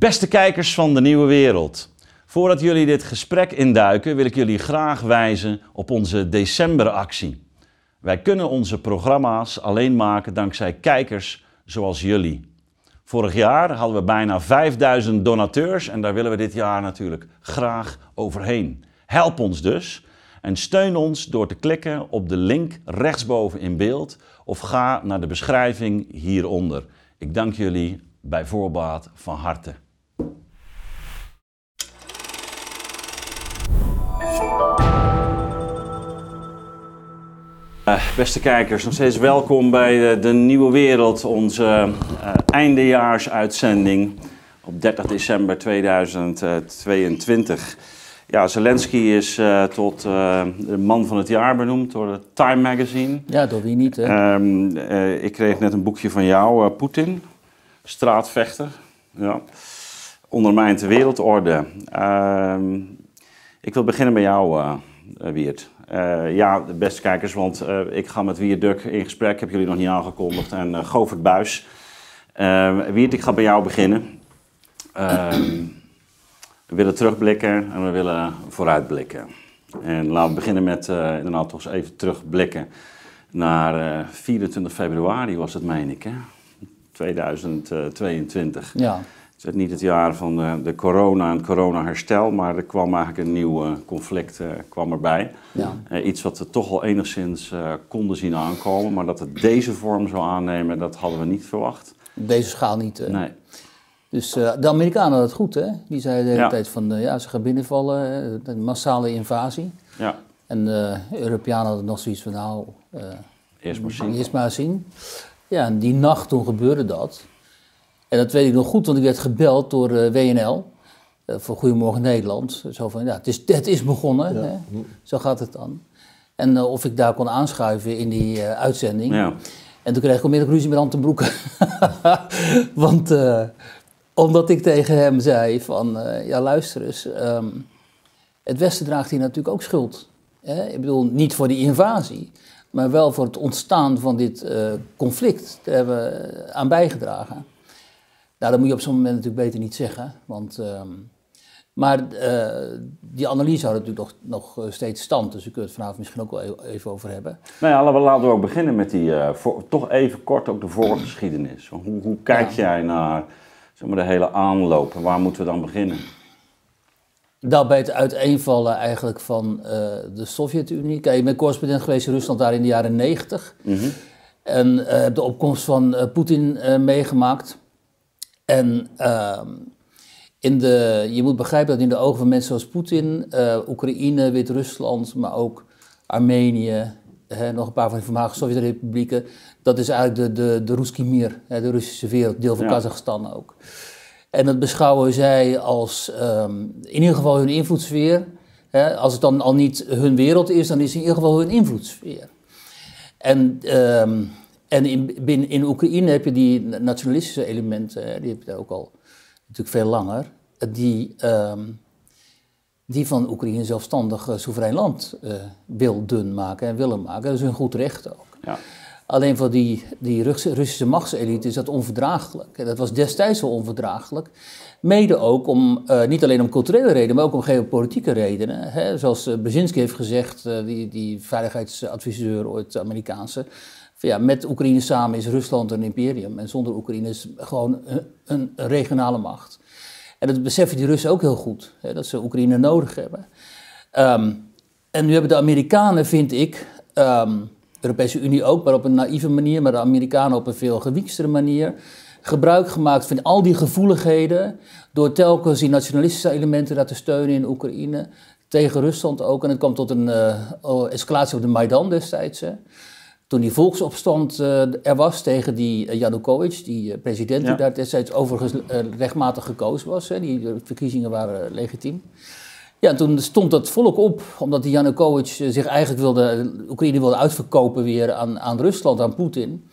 Beste kijkers van de Nieuwe Wereld. Voordat jullie dit gesprek induiken, wil ik jullie graag wijzen op onze decemberactie. Wij kunnen onze programma's alleen maken dankzij kijkers zoals jullie. Vorig jaar hadden we bijna 5000 donateurs en daar willen we dit jaar natuurlijk graag overheen. Help ons dus en steun ons door te klikken op de link rechtsboven in beeld of ga naar de beschrijving hieronder. Ik dank jullie bij voorbaat van harte. Beste kijkers, nog steeds welkom bij de, de Nieuwe Wereld, onze uh, eindejaarsuitzending op 30 december 2022. Ja, Zelensky is uh, tot de man van het jaar benoemd door het Time Magazine. Ja, door wie niet, hè? Um, ik kreeg net een boekje van jou, Poetin, straatvechter. Ja. Ondermijnt de wereldorde. Ehm, ik wil beginnen bij jou, Wiert. Uh, ja, de beste kijkers, want uh, ik ga met Wiert Duk in gesprek. Heb jullie nog niet aangekondigd. En uh, Govert Buis. Wiert, ik ga bij jou beginnen. Ehm, we willen terugblikken en we willen vooruitblikken. En laten we beginnen met inderdaad toch eens even terugblikken naar 24 februari was het, meen ik, hè? 2022. Ja. Het werd niet het jaar van de, de corona en het corona-herstel, maar er kwam eigenlijk een nieuw uh, conflict uh, kwam erbij. Ja. Uh, iets wat we toch al enigszins konden zien aankomen, maar dat het deze vorm zou aannemen, dat hadden we niet verwacht. Deze schaal niet. Nee. Dus de Amerikanen hadden het goed, hè? Die zeiden de hele ja. tijd van, ja, ze gaan binnenvallen, een massale invasie. Ja. En de Europeanen hadden nog zoiets van, nou... eerst maar zien. Eerst maar zien. Ja, en die nacht toen gebeurde dat. En dat weet ik nog goed, want ik werd gebeld door uh, WNL. Uh, voor Goedemorgen Nederland. Zo van, ja, het is, het is begonnen. Ja. Hè? Zo gaat het dan. En uh, of ik daar kon aanschuiven in die uitzending. Ja. En toen kreeg ik onmiddellijk ruzie met Ant ten Broeke. want omdat ik tegen hem zei van, ja luister eens. Um, het Westen draagt hier natuurlijk ook schuld. Hè? Ik bedoel, niet voor die invasie. Maar wel voor het ontstaan van dit conflict. Daar hebben we aan bijgedragen. Nou, dat moet je op zo'n moment natuurlijk beter niet zeggen. Want, uh, maar uh, die analyse houdt natuurlijk nog, nog steeds stand. Dus we kunnen het vanavond misschien ook wel even over hebben. Nou ja, laten we ook beginnen met die, uh, voor, toch even kort ook de voorgeschiedenis. Hoe, hoe kijk ja. jij naar zeg maar, de hele aanloop en waar moeten we dan beginnen? Dat bij het uiteenvallen eigenlijk van uh, de Sovjet-Unie. Kijk, ik ben correspondent geweest in Rusland daar in de jaren negentig. Mm -hmm. En heb de opkomst van Poetin meegemaakt. En uh, in de, je moet begrijpen dat in de ogen van mensen zoals Poetin, uh, Oekraïne, Wit-Rusland, maar ook Armenië, hè, nog een paar van die voormalige Sovjet-republieken, dat is eigenlijk de, de, de Ruski Mir, hè, de Russische wereld, deel van ja. Kazachstan ook. En dat beschouwen zij als um, in ieder geval hun invloedssfeer. Hè, als het dan al niet hun wereld is, dan is het in ieder geval hun invloedssfeer. En um, en in, binnen, in Oekraïne heb je die nationalistische elementen, die heb je ook al natuurlijk veel langer, die, um, die van Oekraïne een zelfstandig uh, soeverein land uh, wilden maken en willen maken. Dat is hun goed recht ook. Ja. Alleen voor die, die Russische machtselite is dat onverdraaglijk. En dat was destijds wel onverdraaglijk. Mede ook om, uh, niet alleen om culturele redenen, maar ook om geopolitieke redenen. Hè? Zoals Brzezinski heeft gezegd, die, die veiligheidsadviseur ooit Amerikaanse. Ja, met Oekraïne samen is Rusland een imperium en zonder Oekraïne is gewoon een, een regionale macht. En dat beseffen die Russen ook heel goed, hè, dat ze Oekraïne nodig hebben. Um, en nu hebben de Amerikanen, vind ik, um, de Europese Unie ook, maar op een naïeve manier, maar de Amerikanen op een veel gewiekstere manier, gebruik gemaakt van al die gevoeligheden door telkens die nationalistische elementen daar te steunen in Oekraïne, tegen Rusland ook. En het kwam tot een uh, escalatie op de Maidan destijds. Toen die volksopstand uh, er was tegen die uh, Janukovic, die uh, president ja. die daar destijds overigens rechtmatig gekozen was. Hè, die verkiezingen waren legitiem. Ja, toen stond dat volk op, omdat die Janukovic zich eigenlijk wilde, Oekraïne wilde uitverkopen weer aan, aan Rusland, aan Poetin.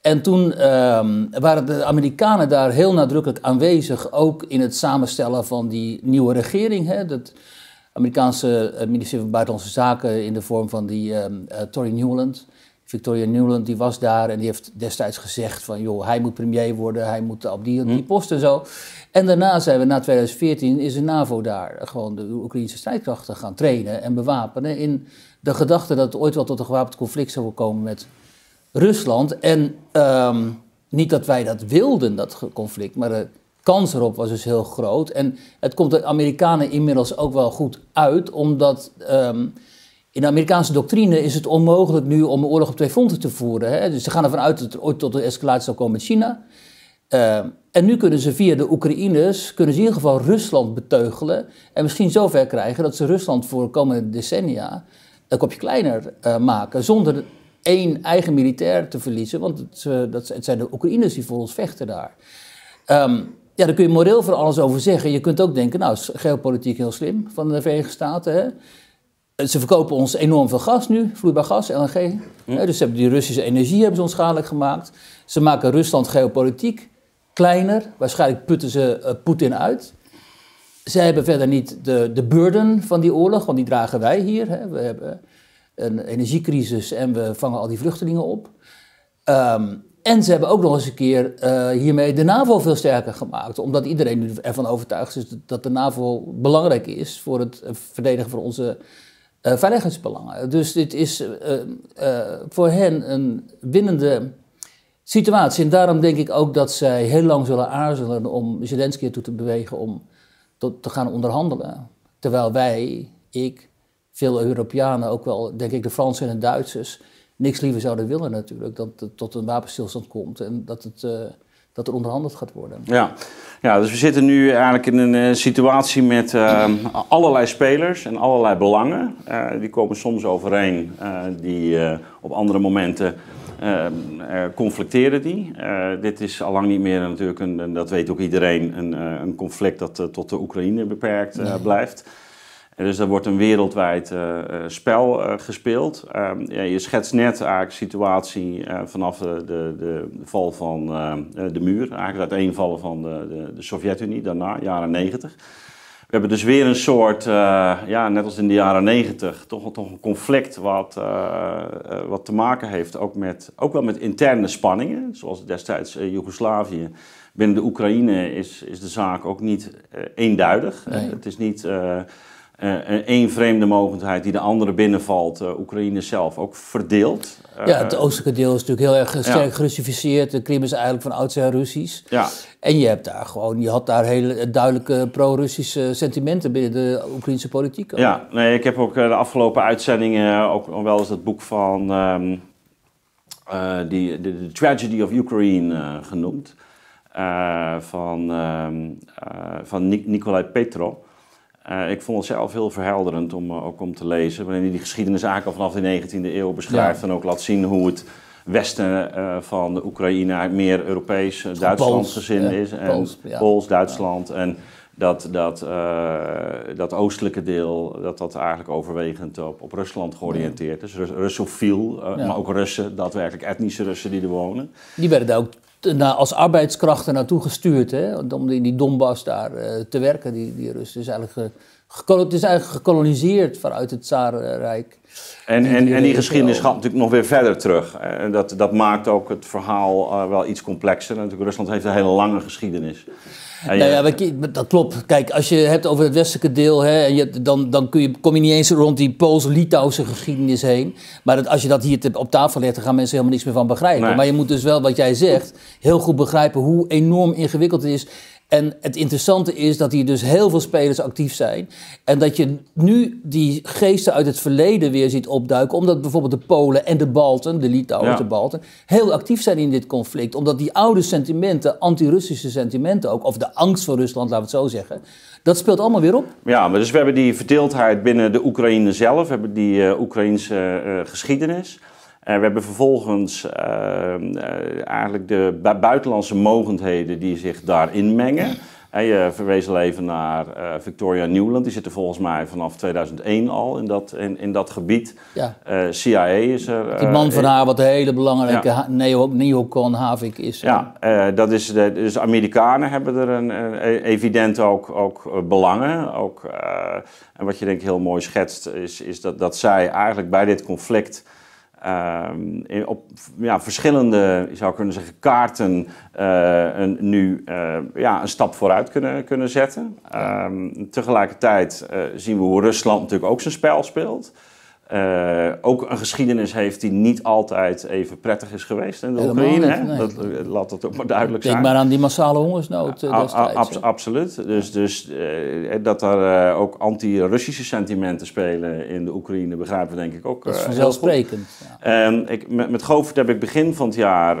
En toen ehm, waren de Amerikanen daar heel nadrukkelijk aanwezig, ook in het samenstellen van die nieuwe regering. Hè, dat Amerikaanse ministerie van Buitenlandse Zaken in de vorm van die um, Tory Newland Victoria Nuland die was daar en die heeft destijds gezegd van joh, hij moet premier worden, hij moet op die, die hm. post en zo. En daarna zijn we, na 2014, is de NAVO daar gewoon de Oekraïnse strijdkrachten gaan trainen en bewapenen. In de gedachte dat het ooit wel tot een gewapend conflict zou komen met Rusland. En ehm, niet dat wij dat wilden, dat conflict, maar de kans erop was dus heel groot. En het komt de Amerikanen inmiddels ook wel goed uit, omdat. Ehm, in de Amerikaanse doctrine is het onmogelijk nu om een oorlog op twee fronten te voeren. Hè? Dus ze gaan ervan uit dat er ooit tot een escalatie zal komen met China. Uh, en nu kunnen ze via de Oekraïners, kunnen ze in ieder geval Rusland beteugelen. En misschien zover krijgen dat ze Rusland voor de komende decennia een kopje kleiner uh, maken. Zonder één eigen militair te verliezen. Want het, uh, dat, het zijn de Oekraïners die voor ons vechten daar. Um, ja, daar kun je moreel van alles over zeggen. Je kunt ook denken, nou, geopolitiek heel slim van de Verenigde Staten. Hè? Ze verkopen ons enorm veel gas nu, vloeibaar gas, LNG. Dus ze hebben die Russische energie hebben ze onschadelijk gemaakt. Ze maken Rusland geopolitiek kleiner. Waarschijnlijk putten ze uh, Poetin uit. Ze hebben verder niet de, de burden van die oorlog, want die dragen wij hier. Hè. We hebben een energiecrisis en we vangen al die vluchtelingen op. Um, en ze hebben ook nog eens een keer uh, hiermee de NAVO veel sterker gemaakt. Omdat iedereen nu ervan overtuigd is dat de NAVO belangrijk is voor het verdedigen van onze veiligheidsbelangen. Dus dit is uh, voor hen een winnende situatie. En daarom denk ik ook dat zij heel lang zullen aarzelen om Zelensky ertoe te bewegen om tot, te gaan onderhandelen. Terwijl wij, ik, veel Europeanen, ook wel, denk ik de Fransen en de Duitsers, niks liever zouden willen natuurlijk. Dat het tot een wapenstilstand komt en dat, het, dat er onderhandeld gaat worden. Ja. ja, dus we zitten nu eigenlijk in een uh, situatie met uh, allerlei spelers en allerlei belangen. die komen soms overeen, die op andere momenten conflicteren die. dit is al lang niet meer natuurlijk, een, en dat weet ook iedereen, een, een conflict dat tot de Oekraïne beperkt nee. Dus er wordt een wereldwijd uh, spel uh, gespeeld. Uh, ja, je schetst net eigenlijk de situatie vanaf de, de, de, val van de muur, eigenlijk het uiteenvallen van de, de, de Sovjet-Unie daarna, jaren 90. We hebben dus weer een soort, ja, net als in de jaren 90, toch, toch een conflict wat, wat te maken heeft ook, met, ook wel met interne spanningen, zoals destijds Joegoslavië. Binnen de Oekraïne is, is de zaak ook niet eenduidig. Nee. Het is niet uh, één vreemde mogendheid die de andere binnenvalt, uh, Oekraïne zelf ook verdeelt. Uh, ja, het oostelijke deel is natuurlijk heel erg sterk ja. gerussificeerd. De Krim is eigenlijk van oudsher Russisch. Ja. En je hebt daar gewoon, je had daar hele duidelijke pro-Russische sentimenten binnen de Oekraïnse politiek. Ook. Ja, nee, ik heb ook de afgelopen uitzendingen ook wel eens dat boek van um, die, the, the, Tragedy of Ukraine genoemd. van, um, van Nikolai Petrov. Uh, ik vond het zelf heel verhelderend om uh, ook om te lezen. Wanneer hij die geschiedenis eigenlijk al vanaf de 19e eeuw beschrijft. Ja. En ook laat zien hoe het westen uh, van de Oekraïne meer Europees, Duitsland gezin is. En Pools, ja. Pools Duitsland. En dat, dat, dat oostelijke deel, dat dat eigenlijk overwegend op, op Rusland georiënteerd is. Rus Russofiel, maar ook Russen, daadwerkelijk etnische Russen die er wonen. Die werden daar ook als arbeidskrachten naartoe gestuurd. Hè, om in die Donbass daar uh, te werken, die, die Russen. is eigenlijk, het is eigenlijk gekoloniseerd vanuit het Tsarenrijk. En, en, en die geschiedenis gaat natuurlijk nog weer verder terug. En dat, dat maakt ook het verhaal wel iets complexer. Natuurlijk, Rusland heeft een hele lange geschiedenis. Nou ja, dat klopt. Kijk, als je het hebt over het westelijke deel, hè, je, dan, dan kun je, kom je niet eens rond die Pools-Litouwse geschiedenis heen. Maar dat, als je dat hier te, op tafel legt, dan gaan mensen helemaal niks meer van begrijpen. Nee. Maar je moet dus wel, wat jij zegt, heel goed begrijpen hoe enorm ingewikkeld het is. En het interessante is dat hier dus heel veel spelers actief zijn. En dat je nu die geesten uit het verleden weer ziet opduiken. Omdat bijvoorbeeld de Polen en de Balten, de Litouwers, ja. de Balten, heel actief zijn in dit conflict. Omdat die oude sentimenten, anti-Russische sentimenten ook, of de angst voor Rusland, laten we het zo zeggen. Dat speelt allemaal weer op. Ja, maar dus we hebben die verdeeldheid binnen de Oekraïne zelf. We hebben die uh, Oekraïnse uh, geschiedenis. En we hebben vervolgens uh, eigenlijk de bu buitenlandse mogendheden die zich daarin mengen. En je verwees al even naar uh, Victoria Newland. Die zit er volgens mij vanaf 2001 al in dat, in, in dat gebied. Ja. Uh, CIA is er. Die man van haar, wat een hele belangrijke ja. neo, neocon Havik is. Ja, dat is de, dus Amerikanen hebben er een, evident ook, ook belangen. Ook, en wat je denk ik heel mooi schetst, is, is dat, dat zij eigenlijk bij dit conflict op ja, verschillende, je zou kunnen zeggen, kaarten een, nu ja, een stap vooruit kunnen, kunnen zetten. tegelijkertijd zien we hoe Rusland natuurlijk ook zijn spel speelt. Uh, ook een geschiedenis heeft die niet altijd even prettig is geweest in de Oekraïne. Hè? Dat, eh, laat dat ook maar duidelijk Denk zijn. Denk maar aan die massale hongersnood uh, destijds. absoluut. Dus, dus dat er ook anti-Russische sentimenten spelen in de Oekraïne begrijpen we denk ik ook Dat is vanzelfsprekend. Ja. ik, met, met Govert heb ik begin van het jaar,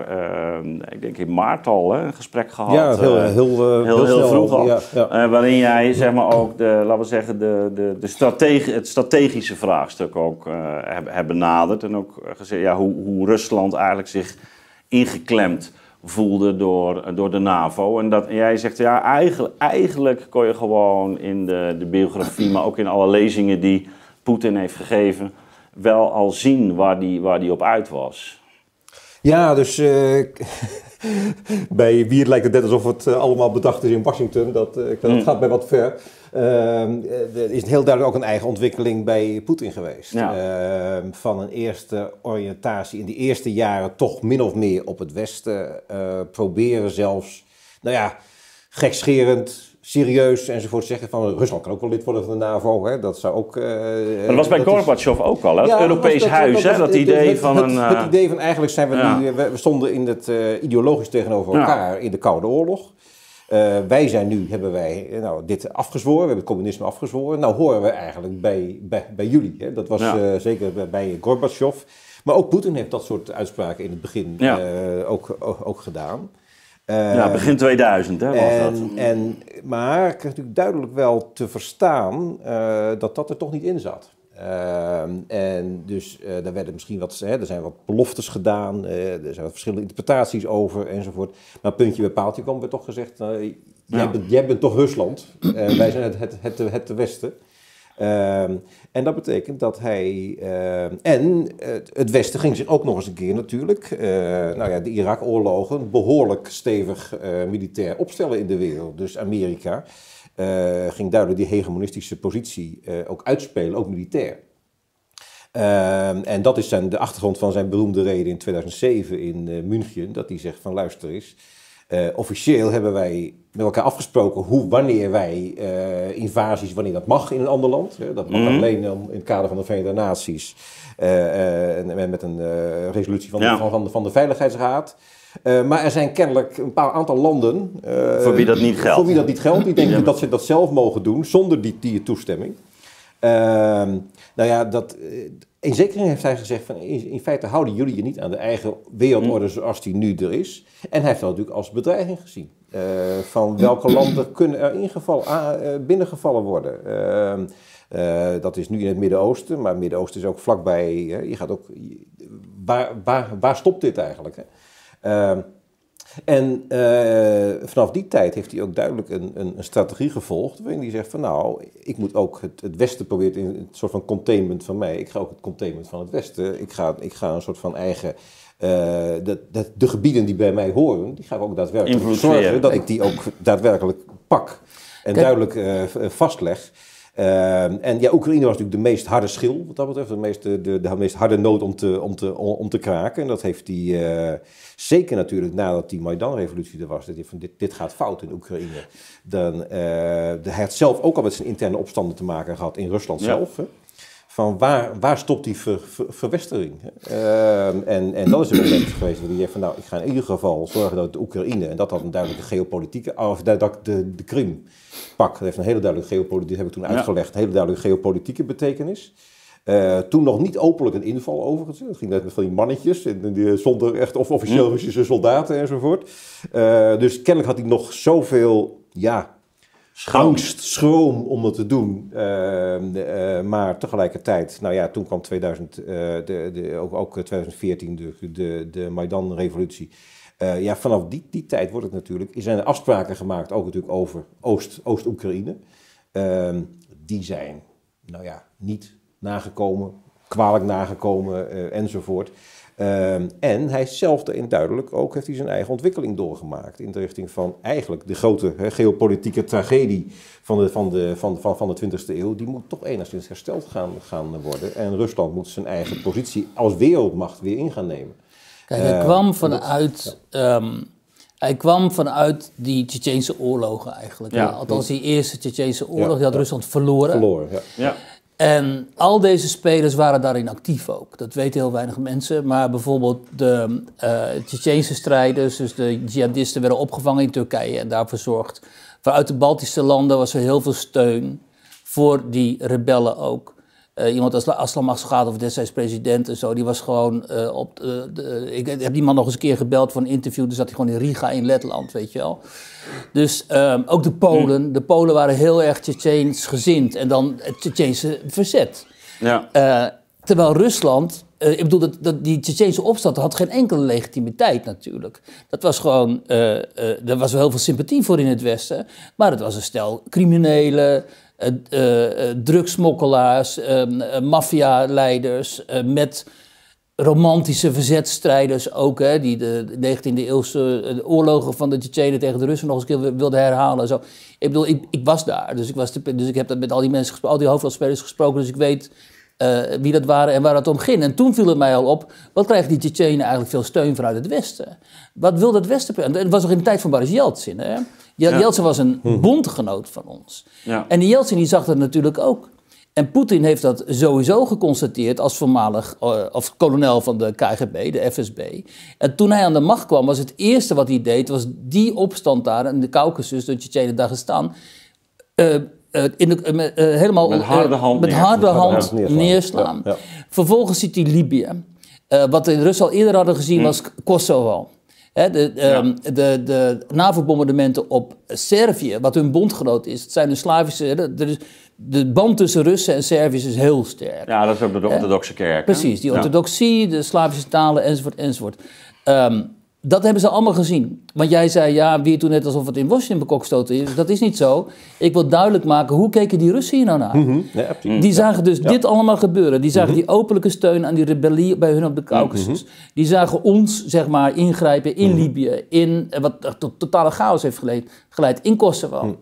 ik denk in maart al, hè, een gesprek gehad. Ja, heel, heel, heel, heel, vroeg al. Ja, ja. waarin jij zeg maar ook de, laten we zeggen, de, de, de strategi het strategische vraagstuk ook ook uh, benaderd. En ook gezegd ja, hoe, hoe, Rusland eigenlijk zich ingeklemd voelde door, door de NAVO. En dat jij zegt, ja, eigenlijk, eigenlijk kon je gewoon in de, de biografie, maar ook in alle lezingen die Poetin heeft gegeven, wel al zien waar die, waar die op uit was. Ja, dus uh, bij Wier lijkt het net alsof het uh, allemaal bedacht is in Washington. Dat, uh, dat mm. gaat bij wat ver. Ehm, er is heel duidelijk ook een eigen ontwikkeling bij Poetin geweest. Ehm, van een eerste oriëntatie in de eerste jaren toch min of meer op het Westen. proberen zelfs, nou ja, gekscherend serieus enzovoort zeggen van Rusland kan ook wel lid worden van de NAVO. Hè? Dat zou ook. Uh, dat was bij Gorbachev ook al, hè? het Europees dat, huis, dat, hè? dat idee het, van het, een. Het, idee van eigenlijk zijn we nu. We stonden in het uh, ideologisch tegenover elkaar in de Koude Oorlog. Wij zijn nu, hebben wij nou, dit afgezworen, we hebben het communisme afgezworen. Nou horen we eigenlijk bij, bij, bij jullie. Hè? Dat was zeker bij, bij Gorbachev. Maar ook Poetin heeft dat soort uitspraken in het begin ook, ook, ook gedaan ja, begin 2000 hè, was en, dat. En, maar ik kreeg natuurlijk duidelijk wel te verstaan uh, dat dat er toch niet in zat. Uh, en dus uh, daar werden misschien wat, hè, er zijn wat beloftes gedaan, er zijn wat verschillende interpretaties over enzovoort. Maar puntje bij paaltje kwam er toch gezegd, jij, ja. bent, jij, bent, toch Rusland, wij zijn het, het, het, het, het Westen. Um, en dat betekent dat hij. Uh, en het Westen ging zich ook nog eens een keer natuurlijk. Uh, nou ja, de Irak-oorlogen behoorlijk stevig uh, militair opstellen in de wereld. Dus Amerika ging duidelijk die hegemonistische positie ook uitspelen, ook militair. Ehm, en dat is zijn, de achtergrond van zijn beroemde reden in 2007 in München. Dat hij zegt van luister eens. Uh, officieel hebben wij met elkaar afgesproken hoe, wanneer wij uh, invasies, wanneer dat mag in een ander land. Hè. Dat mag mm -hmm. alleen in het kader van de Verenigde Naties uh, en met een resolutie van, ja. de, van, de, van de Veiligheidsraad. maar er zijn kennelijk een paar aantal landen. voor wie dat niet geldt. Voor wie dat niet geldt. Die denken ja. dat ze dat zelf mogen doen zonder die, die toestemming. Ehm, nou ja, dat, in zekere zin heeft hij gezegd van in, in, feite houden jullie je niet aan de eigen wereldorde zoals die nu er is. En hij heeft dat natuurlijk als bedreiging gezien. Uh, van welke landen kunnen er ingeval, uh, binnengevallen worden. Uh, dat is nu in het Midden-Oosten, maar het Midden-Oosten is ook vlakbij. je gaat ook, waar, waar, waar stopt dit eigenlijk? Hè? En uh, vanaf die tijd heeft hij ook duidelijk een, een, een, strategie gevolgd. Waarin hij zegt van nou, ik moet ook het, het Westen proberen in een soort van containment van mij. Ik ga ook het containment van het Westen. Ik ga, ik ga een soort van eigen. Uh, de, de, de, gebieden die bij mij horen, die ga ik ook daadwerkelijk zorgen dat ik die ook daadwerkelijk pak. En Kijk. duidelijk uh, vastleg. Uh, en ja, Oekraïne was natuurlijk de meest harde schil, wat dat betreft. De meest, de, de, de meest harde nood om te, om te, om te kraken. En dat heeft hij uh, zeker natuurlijk nadat die Maidan-revolutie er was. Dat hij van dit, dit gaat fout in Oekraïne. Dan, uh, hij had zelf ook al met zijn interne opstanden te maken gehad in Rusland ja. zelf. Hè? Van waar, waar stopt die ver, ver, verwestering? Uh, en, en dat is het moment geweest dat hij zegt van nou, ik ga in ieder geval zorgen dat de Oekraïne, en dat had een duidelijke geopolitieke, of dat de, de Krim pak, dat heeft een hele duidelijke geopolitieke, heb ik toen uitgelegd, een hele duidelijke geopolitieke betekenis. Uh, toen nog niet openlijk een inval overigens. Het ging net met van die mannetjes, en die, zonder echt of officieel Russische soldaten enzovoort. Uh, dus kennelijk had hij nog zoveel, ja, Schroom. schroom om het te doen. Uh, uh, maar tegelijkertijd, nou ja, toen kwam 2000, uh, de, de, ook, ook 2014 de, de, de Maidan-revolutie. ja, vanaf die, die tijd wordt het natuurlijk, zijn er afspraken gemaakt, ook natuurlijk over Oost, Oost-Oekraïne. Ehm, die zijn, nou ja, niet nagekomen. kwalijk nagekomen eh, enzovoort. Ehm, en hij is zelf duidelijk ook, heeft hij zijn eigen ontwikkeling doorgemaakt. In de richting van eigenlijk de grote hè, geopolitieke tragedie van de, van, de, van, van, van de 20e eeuw. Die moet toch enigszins hersteld gaan, gaan worden. En Rusland moet zijn eigen positie als wereldmacht weer in gaan nemen. Kijk, hij Eh, kwam vanuit... ehm, hij kwam vanuit die Tsjetsjeense oorlogen eigenlijk. Ja. Althans, die eerste Tsjetsjeense oorlog, Ja, die had ja. Rusland verloren. Verloren, ja. En al deze spelers waren daarin actief ook. Dat weten heel weinig mensen. Maar bijvoorbeeld de Tsjetsjeense strijders, dus de jihadisten, werden opgevangen in Turkije en daar verzorgd. Vanuit de Baltische landen was er heel veel steun voor die rebellen ook. Eh, iemand als Aslam Asghadov, destijds president en zo, die was gewoon op... op de- ik heb die man nog eens een keer gebeld voor een interview. Dus zat hij gewoon in Riga in Letland, weet je wel. Dus ehm, ook de Polen. De Polen waren heel erg Tsjetsjeens gezind. En dan het Tsjetsjeense verzet. Ja. Eh, terwijl Rusland, eh, ik bedoel, dat, dat, die Tsjetsjeense opstand had geen enkele legitimiteit natuurlijk. Dat was gewoon, eh, eh, er was wel heel veel sympathie voor in het Westen, maar het was een stel criminelen, eh, eh, eh, drugsmokkelaars, ehm, eh, maffialeiders eh, met romantische verzetstrijders ook, hè, die de 19e eeuwse eh, oorlogen van de Tsjetsjenen tegen de Russen nog eens een wilden herhalen. en Zo. Ik bedoel, ik, ik was daar, dus ik, was dus ik heb dat met al die mensen gesproken, al die hoofdrolspelers gesproken, dus ik weet eh, wie dat waren en waar het om ging. En toen viel het mij al op, wat krijgen die Tsjetsjenen eigenlijk veel steun vanuit het Westen? Wat wil dat Westen? En het was nog in de tijd van Boris Yeltsin. Hè? Ja. Was een bondgenoot van ons. Ja. En die Yeltsin die zag dat natuurlijk ook. En Poetin heeft dat sowieso geconstateerd als voormalig eh, of kolonel van de KGB, de FSB. En toen hij aan de macht kwam, was het eerste wat hij deed, was die opstand daar in de Caucasus, de Tsjetsjenen Dagestan, eh, eh, in de, eh, eh, helemaal Met harde eh, hand met neerslaan. harde hand neerslaan. neerslaan. Ja, ja. Vervolgens ziet hij Libië. Eh, wat de Russen al eerder hadden gezien was Kosovo. De, ehm, de, de NAVO-bombardementen op Servië, wat hun bondgenoot is, het zijn de Slavische. de, de, band tussen Russen en Serviërs is heel sterk. ja, dat is ook de orthodoxe kerk. Precies, die Ja. orthodoxie, de Slavische talen enzovoort enzovoort. Ehm, dat hebben ze allemaal gezien. Want jij zei, ja, wie toen net alsof het in Washington bekokstoten is. Dat is niet zo. Ik wil duidelijk maken, hoe keken die Russen hier nou naar? Mhm, ja, precies. Die zagen dus dit allemaal gebeuren. Die zagen die openlijke steun aan die rebellie bij hun op de Caucasus. Die zagen ons, zeg maar, ingrijpen in Libië. In, eh, wat tot totale chaos heeft geleid, geleid in Kosovo.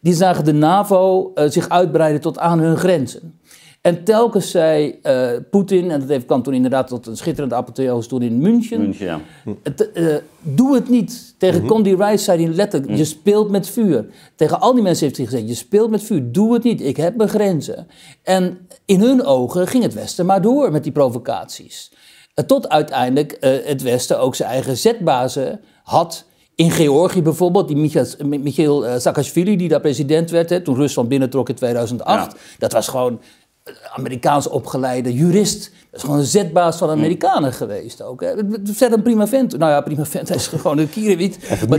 Die zagen de NAVO eh, zich uitbreiden tot aan hun grenzen. En telkens zei eh, Poetin, en dat heeft, kwam toen inderdaad tot een schitterende apotheose toen in München. München, ja. Het, eh, doe het niet. Tegen Condi Rice zei hij letterlijk, je speelt met vuur. Tegen al die mensen heeft hij gezegd, je speelt met vuur. Doe het niet, ik heb mijn grenzen. En in hun ogen ging het Westen maar door met die provocaties. Eh, tot uiteindelijk eh, het Westen ook zijn eigen zetbazen had... In Georgië bijvoorbeeld, die Michail, Michail eh, Saakashvili, die daar president werd, hè, toen Rusland binnentrok in 2008. Dat was gewoon Amerikaans opgeleide jurist. Dat is gewoon een zetbaas van de Amerikanen geweest ook. Hè. Verder een prima vent. Nou ja, prima vent, hij is gewoon een kierenwiet. Maar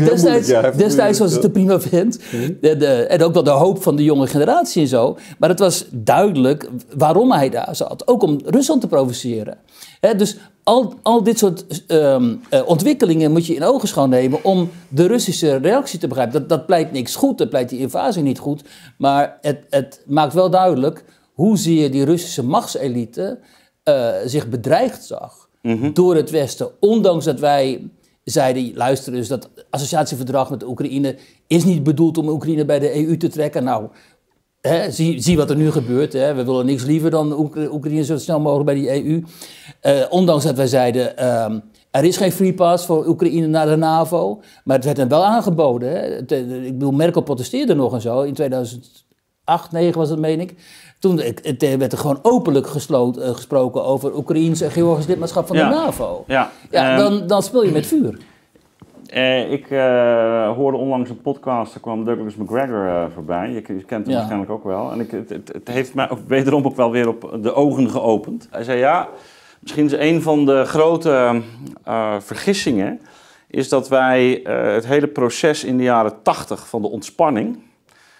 destijds, was het een prima vent. De- de- en ook wel de hoop van de jonge generatie en zo. Maar het was duidelijk waarom hij daar zat. Ook om Rusland te provoceren. Hè, dus al, al dit soort ehm, eh, ontwikkelingen moet je in ogenschouw nemen om de Russische reactie te begrijpen. Dat, dat pleit niks goed, dat pleit die invasie niet goed. Maar het, het maakt wel duidelijk hoezeer die Russische machtselite eh, zich bedreigd zag door het Westen. Ondanks dat wij zeiden, luister dus, dat associatieverdrag met Oekraïne is niet bedoeld om Oekraïne bij de EU te trekken. Nou, Hè, zie, zie wat er nu gebeurt. Hè. We willen niks liever dan Oek- Oekraïne zo snel mogelijk bij die EU. Eh, ondanks dat wij zeiden, ehm, er is geen free pass voor Oekraïne naar de NAVO. Maar het werd hem wel aangeboden. Hè. Ik bedoel, Merkel protesteerde nog en zo. In 2008, 2009 was dat, meen ik. Toen werd er gewoon openlijk eh, gesproken over Oekraïns en Georgisch lidmaatschap van Ja. de NAVO. Ja, Ja, ehm, dan, dan speel je met vuur. Eh, ik eh, hoorde onlangs een podcast, daar kwam Douglas McGregor eh, voorbij. Je, je kent hem Ja. waarschijnlijk ook wel. En ik, het, het, het heeft mij ook wederom ook wel weer op de ogen geopend. Hij zei ja, misschien is een van de grote vergissingen... is dat wij het hele proces in de jaren tachtig van de ontspanning...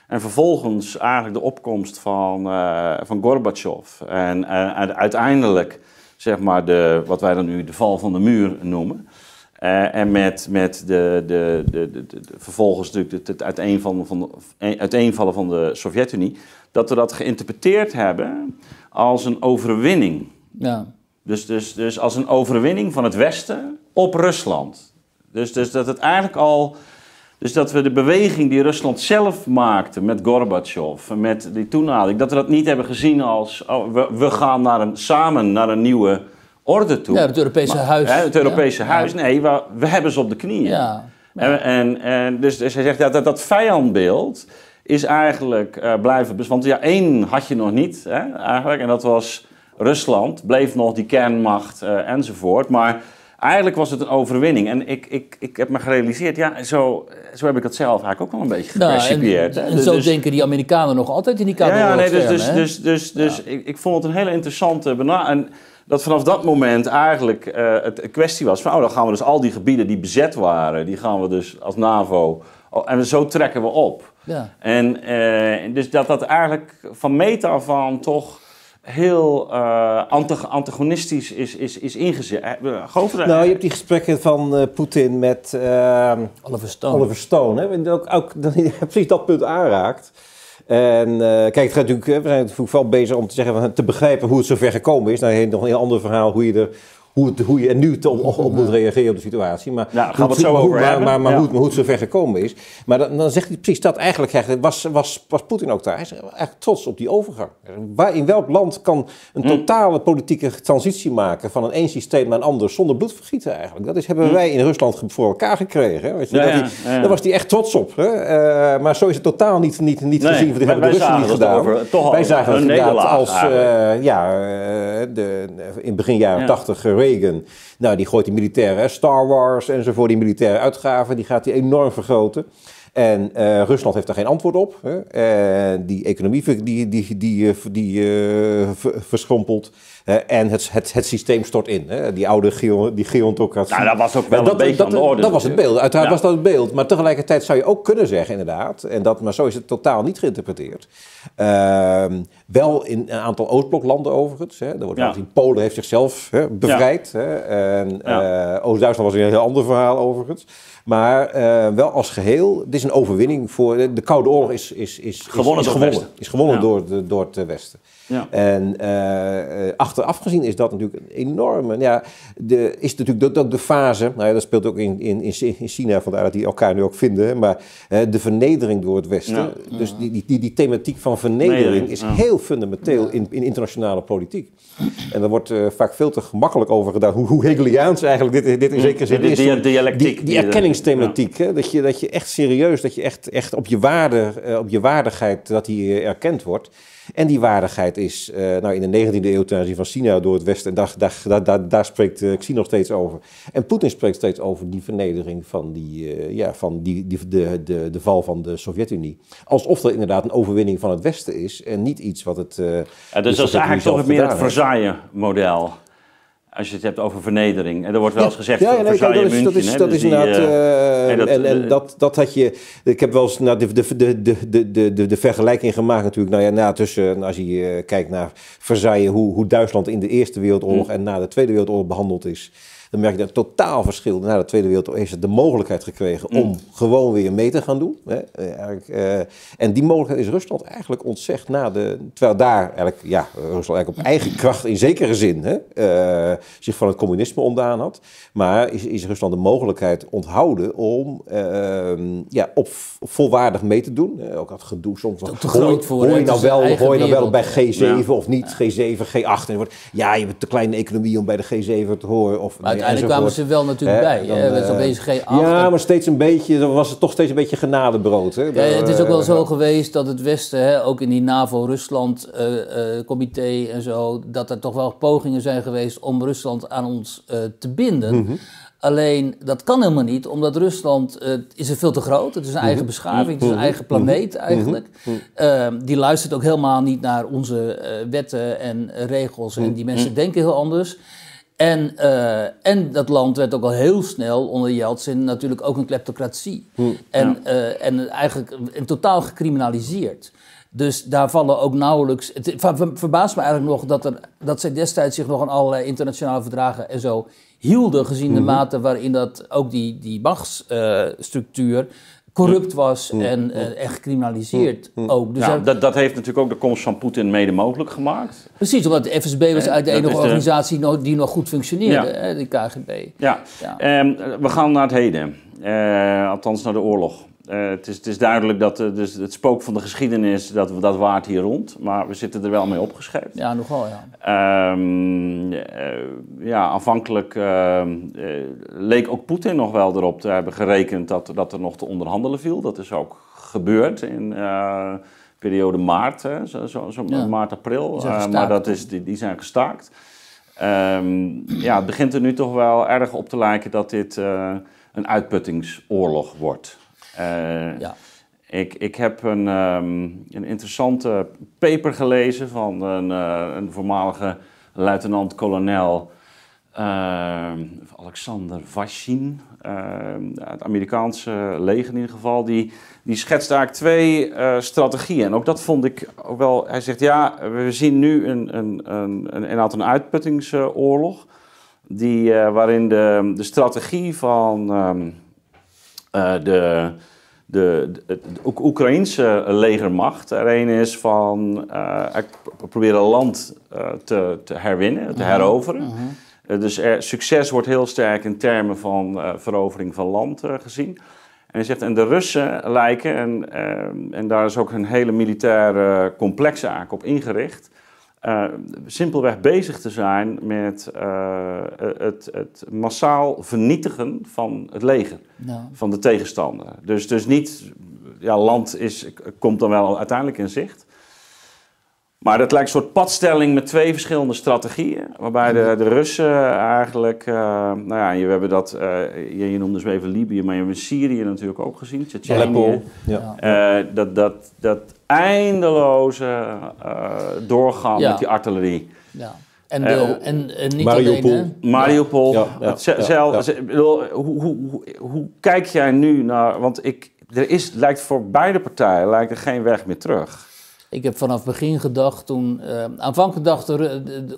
en vervolgens eigenlijk de opkomst van, eh van Gorbachev... en uiteindelijk zeg maar de, wat wij dan nu de val van de muur noemen... Eh, en met, met de, de, de, de, de- vervolgens natuurlijk het, het uiteenvallen, van de, uiteenvallen van de Sovjet-Unie, dat we dat geïnterpreteerd hebben als een overwinning Ja. Dus, dus, dus als een overwinning van het Westen op Rusland. Dus, dus dat het eigenlijk al. Dus dat we de beweging die Rusland zelf maakte met Gorbachev, met die toenadering, dat we dat niet hebben gezien als. Oh, we, we gaan naar een, samen naar een nieuwe orde toe. Ja, het Europese Maar- huis. Hè, het Europese Ja. huis. Nee, we, we hebben ze op de knieën. Ja. En, en, en dus, dus hij zegt ja, dat, dat vijandbeeld is eigenlijk eh, blijven. Want ja, één had je nog niet hè, eigenlijk. En dat was Rusland. Bleef nog die kernmacht eh, enzovoort. Maar eigenlijk was het een overwinning. En ik, ik, ik heb me gerealiseerd, ja, zo, zo heb ik dat zelf eigenlijk ook wel een beetje Nou, gepercipieerd. en, en Dus- zo dus- denken die Amerikanen nog altijd in die ja, koude ja, nee, dus, dus, hè? dus, dus, dus ik, ik vond het een hele interessante benadering. En dat vanaf dat moment eigenlijk eh, het een kwestie was van... oh, dan gaan we dus al die gebieden die bezet waren... die gaan we dus als NAVO... oh, en zo trekken we op. Ja. En eh, dus dat dat eigenlijk van meet af aan toch heel eh, anta- antagonistisch is, is, is ingezet. Eh, Nou, je hebt die gesprekken van eh, Poetin met ehm, Oliver Stone. Oliver Stone. Hè, en ook, ook dat hij precies dat punt aanraakt. En eh, kijk, het gaat natuurlijk, we zijn natuurlijk vooral bezig om te, zeggen, van, te begrijpen hoe het zover gekomen is. Nou, heeft nog een heel ander verhaal hoe je er... Hoe, het, hoe je er nu te- op, op moet reageren op de situatie. Maar, daar gaan we het zo over maar. Maar, maar, Ja. hoe, het, maar hoe het zover gekomen is. Maar dan, dan zegt hij precies dat eigenlijk. Was, was, was Poetin ook daar? Hij is eigenlijk trots op die overgang. Waar, in welk land kan een Hm. totale politieke transitie maken van een één systeem naar een ander zonder bloedvergieten eigenlijk? Dat is, hebben wij in Rusland voor elkaar gekregen. Hè? Weet je, Hm. Ja, dat ja, ja. Daar was hij echt trots op. Hè? Eh, maar zo is het totaal niet, niet, niet Nee, gezien. Dat hebben de Russen niet gedaan. over- toch wij zagen het inderdaad als eh, ja, eh, de, in begin jaren Ja. 80 Nou, die gooit die militaire Star Wars enzovoort, die militaire uitgaven, die gaat hij enorm vergroten. En eh, Rusland heeft daar geen antwoord op. Hè. Die economie die, die, die, eh, die, eh, ver- verschrompelt. En het, het, het systeem stort in. Hè. Die oude geo, die geontocratie. Nou, dat was ook wel dat, een beetje dat, aan de orde. Dat was het beeld. Uiteraard Ja. was dat het beeld. Maar tegelijkertijd zou je ook kunnen zeggen, inderdaad. En dat, maar zo is het totaal niet geïnterpreteerd. Ehm, wel in een aantal Oostbloklanden overigens. Hè. Er wordt wel Ja. gezien, Polen heeft zichzelf hè, bevrijd. Hè. En Oost-Duitsland was een heel ander verhaal overigens. Maar eh, wel als geheel, dit is een overwinning voor... De Koude Oorlog is, is, is, is, Gewonnen is door het gewonnen. Westen. Is gewonnen Ja. door, de, door het Westen. Ja. En eh, eh, achteraf gezien is dat natuurlijk een enorme. Ja, de, is natuurlijk dat ook de fase. Nou ja, dat speelt ook in, in, in China, vandaar dat die elkaar nu ook vinden. Maar eh, de vernedering door het Westen. Ja. Dus die, die, die, die thematiek van vernedering is heel fundamenteel in, in internationale politiek. En daar wordt eh, vaak veel te gemakkelijk over gedaan. Hoe, hoe Hegeliaans eigenlijk dit, dit in zekere zin is. die- dialectiek Die, die er- erkenningsthematiek. Hè? Dat, je, dat je echt serieus, dat je echt, echt op, je waarde, eh, op je waardigheid, dat die eh, erkend wordt. En die waardigheid is eh, nou, in de 19e eeuw ten aanzien van China door het Westen. En daar, daar, daar, spreekt eh, Xi nog steeds over. En Poetin spreekt steeds over die vernedering van, die, eh, ja, van die, die, de, de, de val van de Sovjet-Unie. Alsof dat inderdaad een overwinning van het Westen is. En niet iets wat het. dus dat is eigenlijk toch meer het. Versailles-model als je het hebt over vernedering. En er wordt wel eens gezegd, ja, ja, nee, dat, is, dat is, inderdaad... en dat, dat had je... Ik heb wel eens nou, de, de, de, de, de, de, vergelijking gemaakt natuurlijk. Nou ja, na, tussen, als je eh, kijkt naar Versailles... Hoe, hoe Duitsland in de Eerste Wereldoorlog... Hm. en na de Tweede Wereldoorlog behandeld is... Dan merk je dat totaal verschil. Na de Tweede Wereldoorlog heeft het de mogelijkheid gekregen om gewoon weer mee te gaan doen. Hè? Eh, eigenlijk, eh, en die mogelijkheid is Rusland eigenlijk ontzegd na de. Terwijl daar eigenlijk, ja, Rusland eigenlijk op eigen kracht in zekere zin hè, eh, zich van het communisme ontdaan had. Maar is, is Rusland de mogelijkheid onthouden om eh, ja, op, volwaardig mee te doen. Ook dat gedoe soms. ook te hoor, je- groot voor, hoor hè? je Het nou een wel, hoor je nou wel bij hè? G7 of niet G7, G8? En het wordt, ja, je hebt te kleine economie om bij de G7 te horen. Of, Maar uiteindelijk kwamen ze wel natuurlijk Hè, bij. dan, hè. We eh, G8. Ja, maar steeds een beetje, dan was het toch steeds een beetje genadebrood. Hè? Ja, het is ook wel Eh, zo geweest dat het Westen, hè, ook in die NAVO-Rusland-comité en zo, dat er toch wel pogingen zijn geweest om Rusland aan ons eh, te binden. Mhm. Alleen dat kan helemaal niet, omdat Rusland eh, is er veel te groot. Het is een Mhm. eigen beschaving, het is een eigen planeet eigenlijk. Eh, die luistert ook helemaal niet naar onze eh, wetten en eh, regels. En die mensen denken heel anders. En, eh, en dat land werd ook al heel snel onder Yeltsin natuurlijk ook een kleptocratie. En, eh, en eigenlijk en totaal gecriminaliseerd. Dus daar vallen ook nauwelijks. Het ver- ver- verbaast me eigenlijk nog dat, er, dat zij destijds zich nog aan allerlei internationale verdragen en zo hielden, gezien de mate waarin dat ook die, die machtsstructuur corrupt was en, uh, en gecriminaliseerd ook. Dus ja, dat, dat heeft natuurlijk ook de komst van Poetin mede mogelijk gemaakt. Precies, omdat de FSB was uit de enige organisatie die nog goed functioneerde, hè, de KGB. Ja, ja. Um, we gaan naar het heden, uh, althans naar de oorlog. Uh, het, is, het, is, duidelijk dat uh, dus het spook van de geschiedenis, dat, dat waart hier rond. Maar we zitten er wel mee opgescheept. Ja, nogal, ja. Um, uh, ja, aanvankelijk ehm, leek ook Poetin nog wel erop te hebben gerekend dat, dat er nog te onderhandelen viel. Dat is ook gebeurd in de periode maart, hè, zo, zo, zo ja. maart, april. maar dat is, die, die zijn gestaakt. Um, ja, het begint er nu toch wel erg op te lijken dat dit een uitputtingsoorlog wordt. Uh, ja. ik, ik heb een, um, een interessante paper gelezen van een, uh, een voormalige luitenant-kolonel uh, Alexander Vashin, het Amerikaanse leger in ieder geval, die, die schetst eigenlijk twee strategieën. En ook dat vond ik ook wel, hij zegt ja, we zien nu een, een, een, een, een uitputtingsoorlog, die, waarin de, de strategie van... Um, uh, de, de, de, de Oekraïnse legermacht er een is van uh, proberen land uh, te, te herwinnen, te heroveren. Uh -huh. dus er, succes wordt heel sterk in termen van verovering van land gezien. En hij zegt, en de Russen lijken, en, en daar is ook een hele militaire complex eigenlijk op ingericht, uh, simpelweg bezig te zijn met uh, het, het, massaal vernietigen van het leger, van de tegenstander. Dus, dus niet, ja, land is, komt dan wel uiteindelijk in zicht. Maar dat lijkt een soort padstelling met twee verschillende strategieën. Waarbij de, de Russen eigenlijk, uh, nou ja, we hebben dat, je, je noemde ze even Libië, maar je hebt Syrië natuurlijk ook gezien. Tsjetsjenië. Ja. dat, dat, dat eindeloze uh, doorgaan met die artillerie. Ja. En, de, uh, en, en, niet Mariupol. alleen, Mariupol. Ja. Ja. Zelf, hoe, hoe, hoe, hoe, kijk jij nu naar... Want ik, er is, lijkt voor beide partijen lijkt er geen weg meer terug. Ik heb vanaf begin gedacht, toen... Uh, aanvankelijk dacht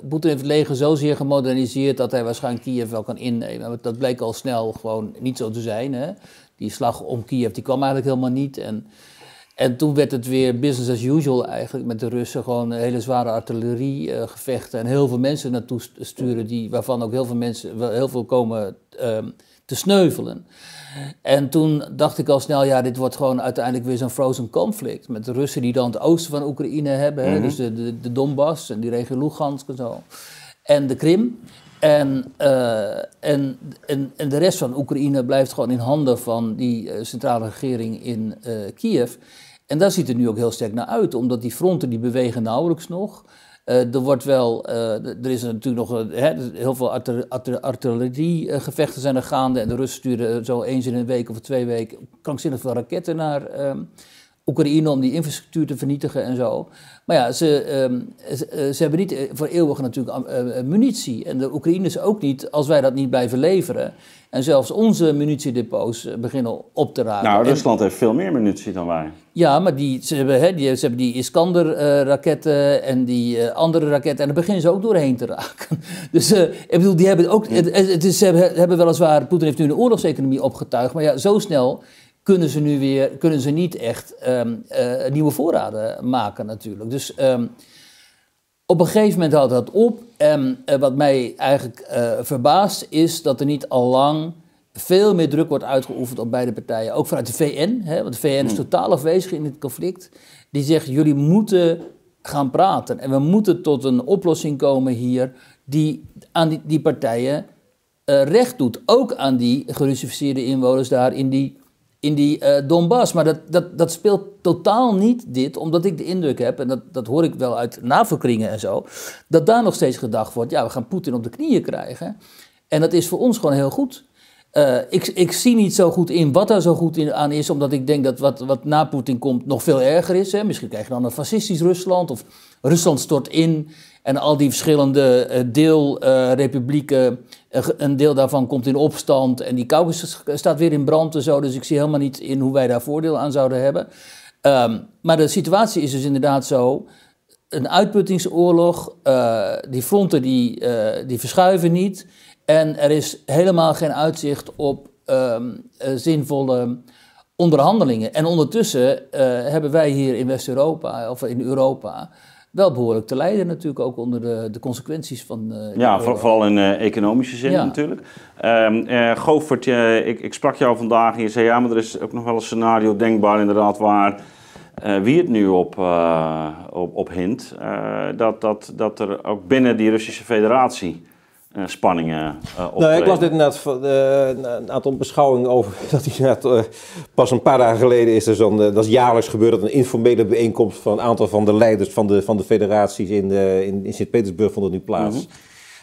Poetin heeft het leger zozeer gemoderniseerd... dat hij waarschijnlijk Kiev wel kan innemen. Dat bleek al snel gewoon niet zo te zijn. Hè? Die slag om Kiev die kwam eigenlijk helemaal niet. En en toen werd het weer business as usual eigenlijk met de Russen. Gewoon hele zware artilleriegevechten en heel veel mensen naartoe sturen, die, waarvan ook heel veel mensen, heel veel komen um, te sneuvelen. En toen dacht ik al snel, ja, dit wordt gewoon uiteindelijk weer zo'n frozen conflict. Met de Russen die dan het oosten van Oekraïne hebben, mm -hmm. dus de, de, de Donbass en die regio Lugansk en zo. En de Krim. En, uh, en, en, en, de rest van Oekraïne blijft gewoon in handen van die uh, centrale regering in uh, Kiev. En daar ziet het nu ook heel sterk naar uit, omdat die fronten die bewegen nauwelijks nog. Uh, er wordt wel, uh, er is natuurlijk nog uh, heel veel artilleriegevechten zijn er gaande. En de Russen sturen zo eens in een week of twee weken krankzinnig veel raketten naar ehm, Oekraïne om die infrastructuur te vernietigen en zo. Maar ja, ze, um, ze, ze, hebben niet voor eeuwig natuurlijk munitie. En de Oekraïners ook niet, als wij dat niet blijven leveren. En zelfs onze munitiedepots eh, beginnen op te raken. Nou, Rusland heeft veel meer munitie dan wij. Ja, maar die, ze, hebben, hè, die, ze hebben die Iskander-raketten en die uh, andere raketten. En daar beginnen ze ook doorheen te raken. Dus uh, ik bedoel, die hebben ook. Het, het is, ze hebben, hebben weliswaar. Poetin heeft nu een oorlogseconomie opgetuigd. Maar ja, zo snel kunnen ze nu weer. Kunnen ze niet echt um, nieuwe voorraden maken, natuurlijk. Dus. Um, op een gegeven moment houdt dat op. En uh, wat mij eigenlijk uh, verbaast is dat er niet al lang veel meer druk wordt uitgeoefend op beide partijen. Ook vanuit de VN, hè, want de VN is hmm. totaal afwezig in dit conflict. Die zegt, jullie moeten gaan praten. En we moeten tot een oplossing komen hier die aan die, die partijen uh, recht doet. Ook aan die gerussificeerde inwoners daar in die in die uh, Donbass. Maar dat, dat, dat speelt totaal niet dit, omdat ik de indruk heb, en dat, dat hoor ik wel uit NAVO-kringen en zo, dat daar nog steeds gedacht wordt, ja, we gaan Poetin op de knieën krijgen. En dat is voor ons gewoon heel goed. Uh, ik, ik zie niet zo goed in wat daar zo goed aan is, omdat ik denk dat wat, wat na Poetin komt nog veel erger is. Hè. Misschien krijg je dan een fascistisch Rusland, of Rusland stort in en al die verschillende uh, deelrepublieken, een deel daarvan komt in opstand en die Caucasus staat weer in brand en zo. Dus ik zie helemaal niet in hoe wij daar voordeel aan zouden hebben. Um, maar de situatie is dus inderdaad zo. Een uitputtingsoorlog, uh, die fronten die, die verschuiven niet. En er is helemaal geen uitzicht op um, zinvolle onderhandelingen. En ondertussen eh, hebben wij hier in West-Europa, of in Europa, wel behoorlijk te lijden natuurlijk ook onder de, de consequenties van... eh, Ja, voor- vooral in eh, economische zin Ja. natuurlijk. Govert, eh, ik, ik sprak jou vandaag en je zei ja, maar er is ook nog wel een scenario denkbaar inderdaad waar wie het nu op, op, op hint. dat, dat, dat er ook binnen die Russische federatie spanningen eh optreden. Nou, ik las dit inderdaad eh, een aantal beschouwingen over dat inderdaad, eh, pas een paar dagen geleden is er zo'n, eh, dat is jaarlijks gebeurd, dat een informele bijeenkomst van een aantal van de leiders van de, van de federaties in, eh, in, in Sint-Petersburg vond het nu plaats.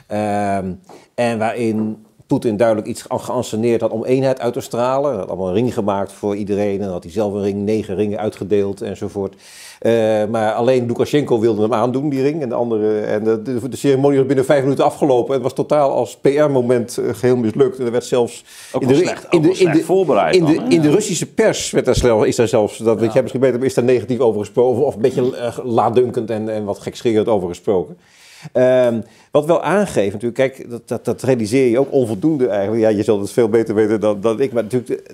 Ehm, en waarin Poetin duidelijk iets ge- geanceneerd had om eenheid uit te stralen. Hij had allemaal een ring gemaakt voor iedereen. En dan had hij zelf een ring, negen ringen uitgedeeld enzovoort. Eh, maar alleen Lukashenko wilde hem aandoen, die ring. En de andere. En de, de, de ceremonie was binnen vijf minuten afgelopen. En het was totaal als PR-moment eh, geheel mislukt. En er werd zelfs. Ook in de, slecht- in ook de, wel in de, slecht voorbereid in de, dan, hè? in de Russische pers werd daar zelfs, is daar zelfs, dat weet jij misschien beter, is daar negatief over gesproken. Of, een beetje uh, en, en wat gekscherend over gesproken. Ehm, wat wel aangeeft, natuurlijk, kijk, dat, dat, dat realiseer je ook onvoldoende eigenlijk. Ja, je zult het veel beter weten dan, dan ik. Maar natuurlijk,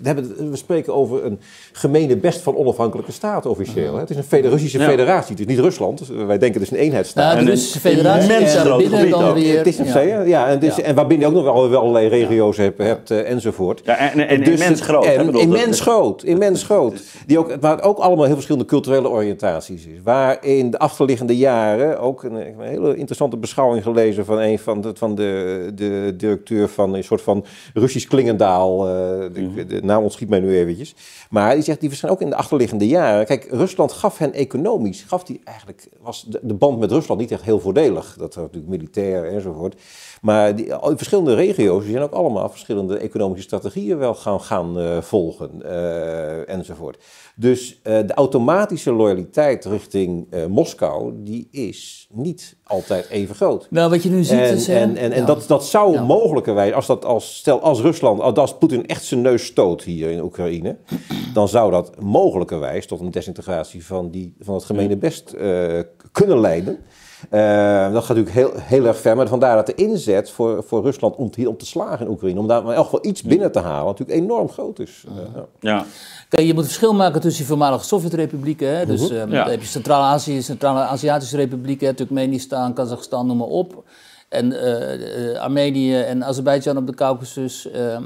we, spreken over een gemene best van onafhankelijke staten officieel. Hè? Het is een fede- Russische Ja. federatie, het is niet Rusland. Wij denken het is een eenheidsstaat. En de Russische federatie en groot binnen gebied dan ook. weer... het is een ja. ja. ja, en, dus, Ja. en waarbinnen je ook nog wel, allerlei regio's hebt, hebt eh, enzovoort. Ja, en, en Dus immens groot. hè? En Bedoel, immens dat- groot, immens groot. Die ook, waar het ook allemaal heel verschillende culturele oriëntaties is. Waar in de achterliggende jaren ook een, een hele interessante beschouwing gelezen van een van de, van de, de directeur van een soort van Russisch Klingendaal. eh, de, de naam ontschiet mij nu eventjes. Maar die zegt, die verschijnen ook in de achterliggende jaren. Kijk, Rusland gaf hen economisch, gaf die eigenlijk, was de, de band met Rusland niet echt heel voordelig. Dat was natuurlijk militair enzovoort. Maar die, al die verschillende regio's die zijn ook allemaal verschillende economische strategieën wel gaan, gaan eh, volgen eh, enzovoort. Dus eh, de automatische loyaliteit richting Moskou, die is niet altijd even groot. Nou, wat je nu ziet En, is... en, en, en ja. dat, dat zou Ja. mogelijkerwijs, als, dat als, stel als Rusland, als Poetin echt zijn neus stoot hier in Oekraïne, dan zou dat mogelijkerwijs tot een desintegratie van, die, van het gemene best kunnen leiden. Eh, dat gaat natuurlijk heel, heel erg ver, maar vandaar dat de inzet voor, voor Rusland om, te- om te slagen in Oekraïne, om daar in elk geval iets binnen te halen, natuurlijk enorm groot is. Ja. Ja. Kijk, je moet een verschil maken tussen die voormalige Sovjet-republieken. hè. Dus ehm, Ja. dan heb je Centraal-Azië, Centraal-Aziatische republieken, Turkmenistan, Kazachstan, noem maar op. En eh, eh, Armenië en Azerbeidzjan op de Caucasus, ehm,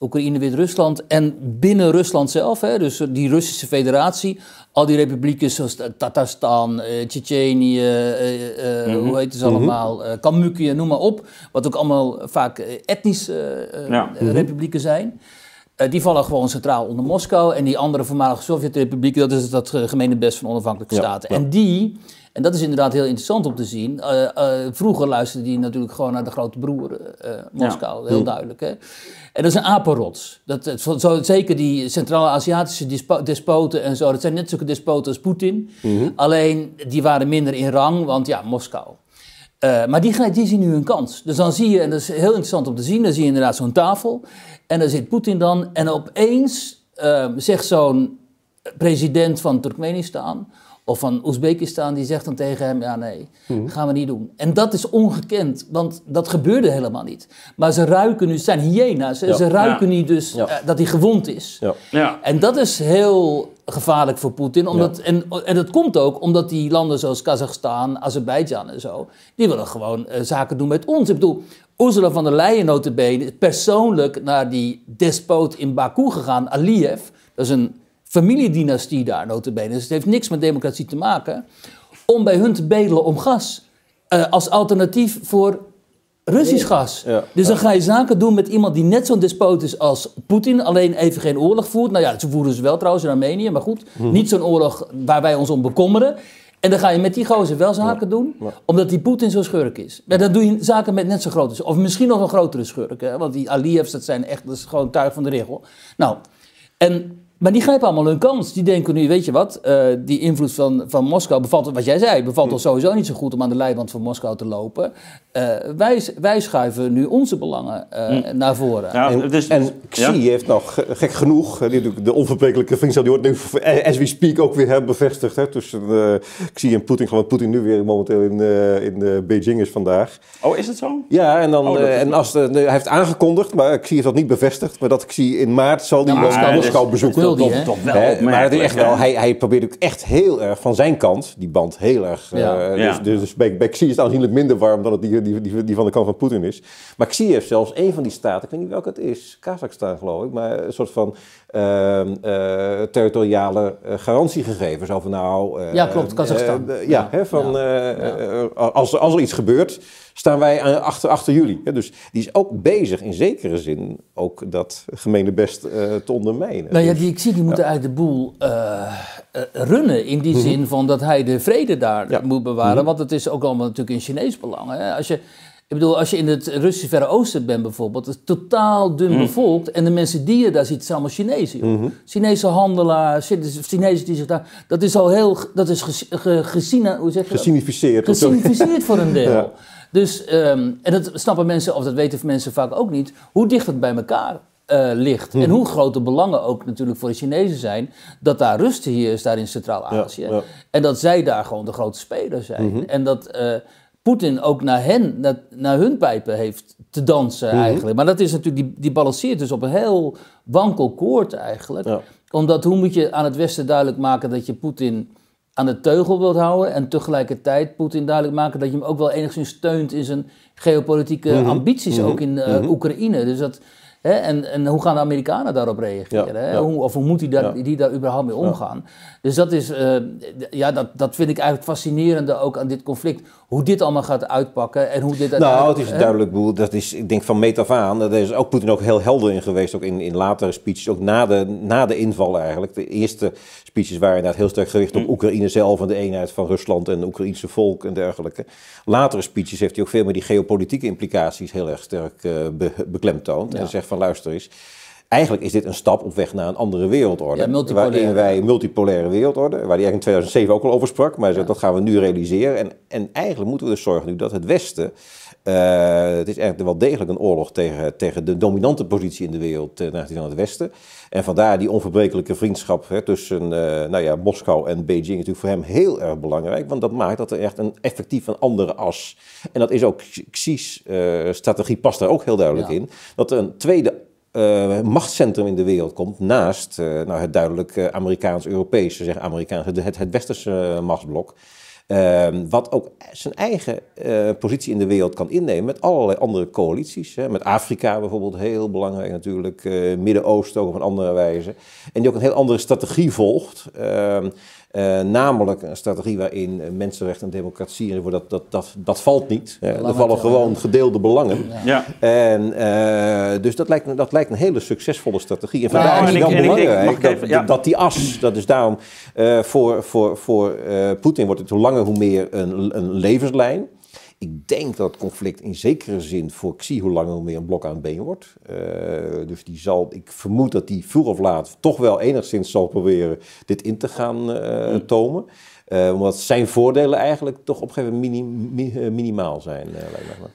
Oekraïne, Wit-Rusland. En binnen Rusland zelf, hè, dus die Russische federatie, al die republieken zoals Tatarstan, eh Tsjetsjenië, eh, hoe heet het allemaal, Kalmykië, noem maar op. Wat ook allemaal vaak etnische Ja. eh, republieken zijn. Die vallen gewoon centraal onder Moskou. En die andere voormalige Sovjet-republieken, dat is dat gemene best van onafhankelijke Ja, staten. ja. En die, en dat is inderdaad heel interessant om te zien. eh, eh, vroeger luisterde die natuurlijk gewoon naar de grote broer eh, Moskou, heel duidelijk. Hè? En dat is een apenrots. Dat, zo, zeker die Centraal-Aziatische despoten en zo, dat zijn net zulke despoten als Poetin. Alleen die waren minder in rang, want ja, Moskou. Maar die, die zien nu een kans. Dus dan zie je, en dat is heel interessant om te zien, dan zie je inderdaad zo'n tafel. En daar zit Poetin dan. En opeens eh, zegt zo'n president van Turkmenistan of van Oezbekistan, die zegt dan tegen hem, ja nee, gaan we niet doen. En dat is ongekend, want dat gebeurde helemaal niet. Maar ze ruiken nu, het zijn hyena's, Ja. ze ruiken Ja. nu dus Ja. eh, dat hij gewond is. Ja. Ja. En dat is heel gevaarlijk voor Poetin. Omdat, en, en dat komt ook omdat die landen zoals Kazachstan, Azerbeidzjan en zo... die willen gewoon eh, zaken doen met ons. Ik bedoel, Ursula van der Leyen notabene is persoonlijk naar die despoot in Baku gegaan, Aliyev. Dat is een familiedynastie daar notabene. Dus het heeft niks met democratie te maken. Om bij hun te bedelen om gas. eh, als alternatief voor Russisch gas. Ja. Dus dan ga je zaken doen met iemand die net zo'n despoot is als Poetin, alleen even geen oorlog voert. Nou ja, ze voeren ze wel trouwens in Armenië, maar goed, Mhm. niet zo'n oorlog waar wij ons om bekommeren. En dan ga je met die gozer wel zaken doen, omdat die Poetin zo'n schurk is. Maar dan doe je zaken met net zo'n grote, of misschien nog een grotere schurk. Hè? Want die Aliyevs, dat zijn echt, dat is gewoon tuig van de regel. Nou, en, maar die grijpen allemaal hun kans. Die denken nu, weet je wat, eh, die invloed van, van Moskou bevalt, wat jij zei, bevalt ons sowieso niet zo goed om aan de leiband van Moskou te lopen. Eh, wij, wij schuiven nu onze belangen eh, naar voren. Ja, En, en Xi ja. heeft nog, ge- gek genoeg, die natuurlijk de onverbrekelijke vriendschap, die wordt nu, as we speak, ook weer bevestigd. Hè, tussen eh, Xi en Poetin, gewoon Poetin nu weer momenteel in, eh, in Beijing is vandaag. Oh, is het zo? Ja, en, dan, Oh, en als hij heeft aangekondigd, maar Xi heeft dat niet bevestigd, maar dat Xi in maart zal die Ja, Moskou, dus- bezoeken. Veel wil die, toch, wel Hè, maar het is echt wel, hij, hij probeert ook echt heel erg van zijn kant, die band heel erg. Ja. eh, Ja. Dus, dus bij, bij Xi is het aanzienlijk minder warm dan het die, die, die, die van de kant van Poetin is. Maar Xi heeft zelfs een van die staten, ik weet niet welke het is, Kazachstan geloof ik, maar een soort van ehm, eh, territoriale eh, garantie gegeven. Zo van nou. eh, Ja, klopt, Kazachstan. ja, Ja. Hè, van Ja. als, er- als er iets gebeurt, staan wij achter, achter jullie. Dus die is ook bezig in zekere zin ook dat gemene best eh, te ondermijnen. Nou ja, Dus- die Xi die moet eigenlijk de boel eh, runnen. In die zin van dat hij de vrede daar Mhm. Ja. Mhm. moet bewaren. Want het is ook allemaal natuurlijk in Chinees belang. Hè? Als je, ik bedoel, als je in het Russische Verre Oosten bent bijvoorbeeld, het is totaal dun Mhm. bevolkt. En de mensen die je daar ziet, zijn allemaal Chinezen. joh. Chinese handelaars, Chine- Chinezen die zich daar. Dat is al heel. Dat is ges, ge, gezien, hoe zeg je zo. Gesignificeerd voor een deel. Ja. Dus, ehm, en dat snappen mensen, of dat weten mensen vaak ook niet, hoe dicht het bij elkaar eh, ligt. En hoe groot de belangen ook natuurlijk voor de Chinezen zijn, dat daar rust hier is, daar in Centraal-Azië. Ja, ja. En dat zij daar gewoon de grote speler zijn. En dat eh, Poetin ook naar hen, naar, naar hun pijpen heeft te dansen Mhm. eigenlijk. Maar dat is natuurlijk, die, die balanceert dus op een heel wankel koord eigenlijk. Ja. Omdat hoe moet je aan het Westen duidelijk maken dat je Poetin aan de teugel wilt houden en tegelijkertijd Poetin duidelijk maken dat je hem ook wel enigszins steunt in zijn geopolitieke Mhm. ambities ook in eh, Oekraïne. Dus dat, hè, en, en hoe gaan de Amerikanen daarop reageren? Ja, hè? ja. Hoe, of hoe moet die daar, Ja. die daar überhaupt mee omgaan? Dus dat is, eh, ja, dat, dat vind ik eigenlijk fascinerende ook aan dit conflict. Hoe dit allemaal gaat uitpakken en hoe dit Nou, het is hè? duidelijk, boel, dat is, ik denk van meet af aan, daar is ook Poetin ook heel helder in geweest, ook in, in latere speeches, ook na de, na de inval eigenlijk. De eerste speeches waren inderdaad heel sterk gericht op Oekraïne zelf en de eenheid van Rusland en het Oekraïnse volk en dergelijke. Latere speeches heeft hij ook veel meer die geopolitieke implicaties heel erg sterk be- beklemtoond. En zegt van luister eens, eigenlijk is dit een stap op weg naar een andere wereldorde. Ja. Waarin wij multipolaire wereldorde, waar hij eigenlijk in 2007 ook al over sprak, maar dat gaan we nu realiseren. En, en eigenlijk moeten we dus zorgen nu dat het Westen, eh, het is eigenlijk wel degelijk een oorlog tegen, tegen de dominante positie in de wereld ten aanzien van het Westen. En vandaar die onverbrekelijke vriendschap hè, tussen eh, nou ja, Moskou en Beijing natuurlijk voor hem heel erg belangrijk, want dat maakt dat er echt een effectief een andere as. En dat is ook Xi's eh, strategie past daar ook heel duidelijk Ja. in, dat er een tweede eh, machtscentrum in de wereld komt naast eh, nou, het duidelijk eh, Amerikaans-Europese, zeg Amerikaans, het, het, westerse machtsblok. Ehm, wat ook zijn eigen positie in de wereld kan innemen met allerlei andere coalities. Hè. Met Afrika bijvoorbeeld, heel belangrijk natuurlijk. Midden-Oosten ook op een andere wijze. En die ook een heel andere strategie volgt. Eh, namelijk een strategie waarin eh, mensenrechten en democratie, dat, dat, dat, dat valt niet. Hè. Er vallen gewoon gedeelde belangen. Ja. En, eh, dus dat lijkt, me- dat lijkt een hele succesvolle strategie. En vandaar en is het ik- wel ik belangrijk ik even- dat, ja. dat die as, dat is daarom eh, voor, voor, voor eh, Poetin wordt het hoe langer hoe meer een, een levenslijn. Ik denk dat het conflict in zekere zin voor Xi hoe langer hoe meer een blok aan het been wordt. Eh, dus die zal, ik vermoed dat die vroeg of laat toch wel enigszins zal proberen dit in te gaan eh, tomen. Eh, omdat zijn voordelen eigenlijk toch op een gegeven moment mini- mi- minimaal zijn.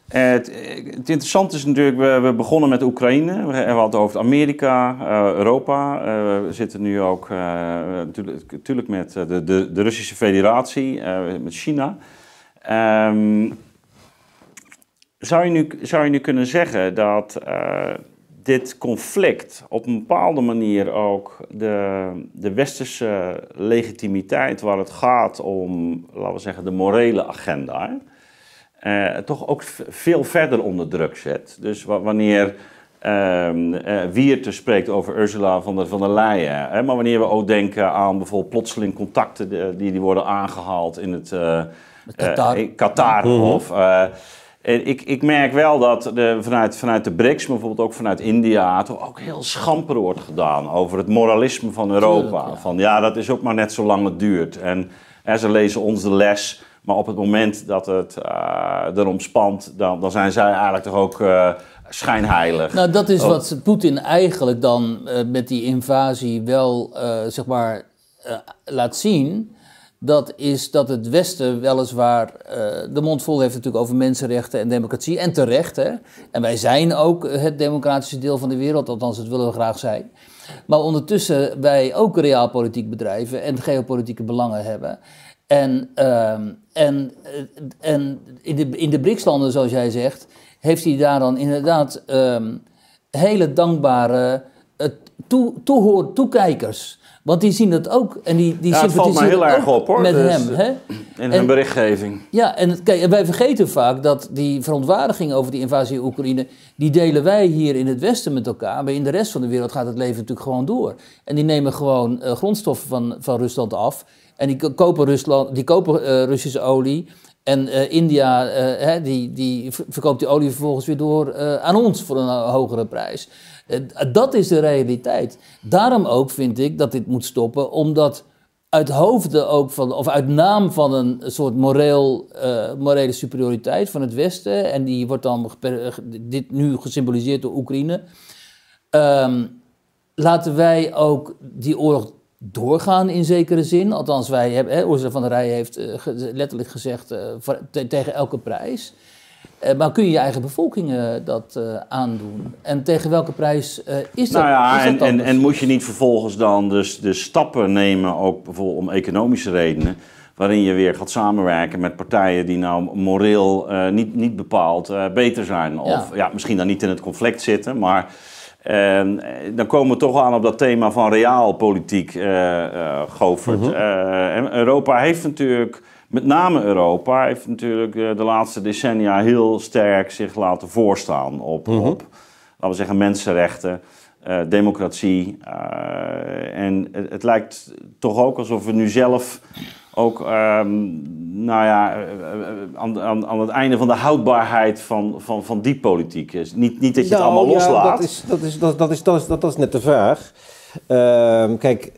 Het, het interessante is natuurlijk, we, we begonnen met Oekraïne. We hebben het over Amerika, Europa. We zitten nu ook natuurlijk, natuurlijk met de, de, de Russische Federatie, met China. Ehm, zou, je nu, zou je nu kunnen zeggen dat eh, dit conflict op een bepaalde manier ook de, de westerse legitimiteit, waar het gaat om, laten we zeggen, de morele agenda, eh, toch ook veel verder onder druk zet. Dus wa- wanneer eh, Wierte spreekt over Ursula van der, van der Leyen, hè, maar wanneer we ook denken aan bijvoorbeeld plotseling contacten die, die worden aangehaald in het eh, Qatar. Qatar of... en ik, ik merk wel dat de, vanuit, vanuit de BRICS, maar bijvoorbeeld ook vanuit India, toch ook heel schamper wordt gedaan over het moralisme van Europa. Tuurlijk, ja. Van ja, dat is ook maar net zo lang het duurt. En, en ze lezen ons de les, maar op het moment dat het eh, erom spant, dan, dan zijn zij eigenlijk toch ook eh, schijnheilig. Nou, dat is Oh. wat Poetin eigenlijk dan eh, met die invasie wel, zeg maar, laat zien. Dat is dat het Westen weliswaar eh, de mond vol heeft natuurlijk over mensenrechten en democratie. En terecht, hè. En wij zijn ook het democratische deel van de wereld, althans dat willen we graag zijn. Maar ondertussen wij ook realpolitiek bedrijven en geopolitieke belangen hebben. En, ehm, en, eh, en in de, in de BRICS-landen, zoals jij zegt, heeft hij daar dan inderdaad ehm, hele dankbare, toe, toehoor, toekijkers. Want die zien dat ook en die, die Ja, het valt me heel erg op, hoor. met Dus, hem. Hè? In En- hun berichtgeving. Ja, en kijk, wij vergeten vaak dat die verontwaardiging over die invasie in Oekraïne, die delen wij hier in het Westen met elkaar, maar in de rest van de wereld gaat het leven natuurlijk gewoon door. En die nemen gewoon eh, grondstoffen van, van Rusland af en die ko- kopen, Rusland, die kopen eh, Russische olie. En eh, India eh, hè, die, die ver- verkoopt die olie vervolgens weer door eh, aan ons voor een hogere prijs. Dat is de realiteit. Daarom ook vind ik dat dit moet stoppen, omdat uit hoofde ook van, of uit naam van een soort moreel, morele superioriteit van het Westen, en die wordt dan dit nu gesymboliseerd door Oekraïne, ehm, laten wij ook die oorlog doorgaan in zekere zin. Althans, wij hebben, hè, Ursula van der Leyen heeft eh, letterlijk gezegd eh, voor- te- tegen elke prijs. Eh, maar kun je je eigen bevolking dat aandoen? En tegen welke prijs is dat? Nou ja, dat en, en, en moet je niet vervolgens dan dus de stappen nemen, ook bijvoorbeeld om economische redenen, waarin je weer gaat samenwerken met partijen die nou moreel niet, niet bepaald beter zijn. Of ja. misschien dan niet in het conflict zitten, maar eh, dan komen we toch aan op dat thema van realpolitiek, eh eh Govert. Eh, en Europa heeft natuurlijk, met name Europa, heeft natuurlijk eh, de laatste decennia heel sterk zich laten voorstaan op, op laten we zeggen, mensenrechten, eh, democratie. eh, en het, het lijkt toch ook alsof we nu zelf ook, ehm, nou ja, eh, eh, aan, aan, aan het einde van de houdbaarheid van, van, van die politiek is. Niet, niet dat je het Nou, allemaal ja, loslaat. dat, is, dat, is, dat, dat, is, dat, is, dat, dat is net de vraag. Ehm, kijk,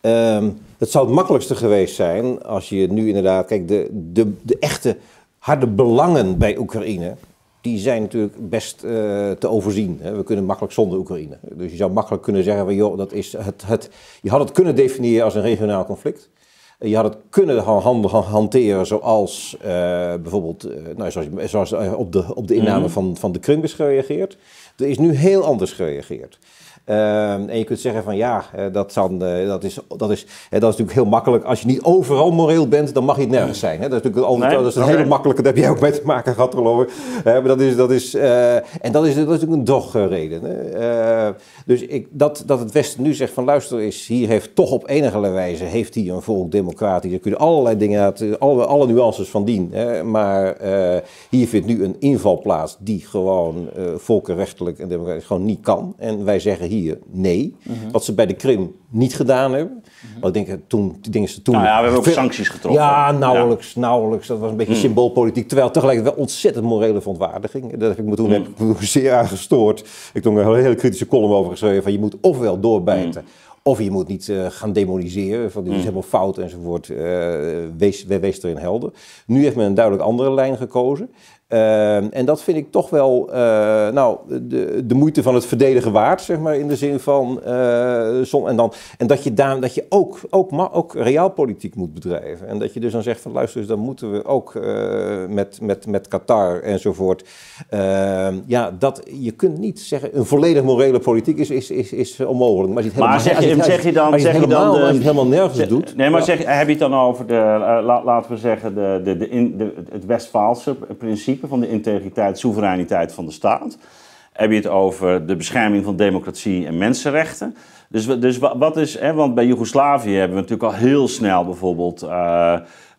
ehm, het zou het makkelijkste geweest zijn als je nu inderdaad... Kijk, de, de, de echte harde belangen bij Oekraïne... die zijn natuurlijk best eh, te overzien. Hè. We kunnen makkelijk zonder Oekraïne. Dus je zou makkelijk kunnen zeggen... Van, joh, dat is het, het, je had het kunnen definiëren als een regionaal conflict... Je had het kunnen ha- han- ha- hanteren zoals eh, bijvoorbeeld eh, nou, zoals, zoals eh, op, de, op de inname van, van de is gereageerd. Er is nu heel anders gereageerd. Ehm, en je kunt zeggen van ja, eh, dat, dan, eh, dat, is, dat, is, hè, dat is natuurlijk heel makkelijk. Als je niet overal moreel bent, dan mag je het nergens zijn. Hè? Dat is natuurlijk altijd, Nee, dat is een hele makkelijke, daar heb jij ook mee te maken gehad geloof ik. Eh, maar dat is, dat is, eh, en dat is, dat is natuurlijk een drogreden. Hè? Eh, dus ik, dat, dat het Westen nu zegt van luister eens, hier heeft toch op enige wijze, heeft hier een volk democratisch. Daar kun je allerlei dingen uit, alle, alle nuances van dien. Hè? Maar eh, hier vindt nu een inval plaats die gewoon eh, volkenrechtelijk en democratisch gewoon niet kan. En wij zeggen hier nee. Wat ze bij de Krim niet gedaan hebben. Want ik denk, toen, die dingen ze toen... Nou ja, we hebben ook sancties getroffen. Ja, nauwelijks, nauwelijks. Dat was een Hmm. beetje symboolpolitiek. Terwijl tegelijkertijd wel ontzettend morele verontwaardiging. Daar heb ik me toen, Hmm. heb ik me zeer aan gestoord. Ik heb toen een hele kritische column over geschreven. Van je moet ofwel doorbijten. Hmm. Of je moet niet eh, gaan demoniseren. Van dit is helemaal fout enzovoort. Eh wees, we- wees erin helder. Nu heeft men een duidelijk andere lijn gekozen. Eh, en dat vind ik toch wel eh, nou, de, de moeite van het verdedigen waard, zeg maar, in de zin van. eh, som- en, dan, en dat je, daar, dat je ook, ook, ma- ook realpolitiek moet bedrijven. En dat je dus dan zegt van luister, eens, dan moeten we ook eh, met, met, met Qatar enzovoort. eh, ja, dat, je kunt niet zeggen, een volledig morele politiek is, is, is, is onmogelijk. Maar, als je het Maar helemaal- zeg als je- het- zeg je dan- als je het zeg je dan helemaal- de- als je het helemaal nergens Zeg- doet. Nee, maar ja. zeg, heb je het dan over de, la- laten we zeggen, de, de, de, in, de, het Westfaalse principe van de integriteit, soevereiniteit van de staat? Heb je het over de bescherming van democratie en mensenrechten? Dus, dus wa- wat is, hè, want bij Joegoslavië hebben we natuurlijk al heel snel bijvoorbeeld eh,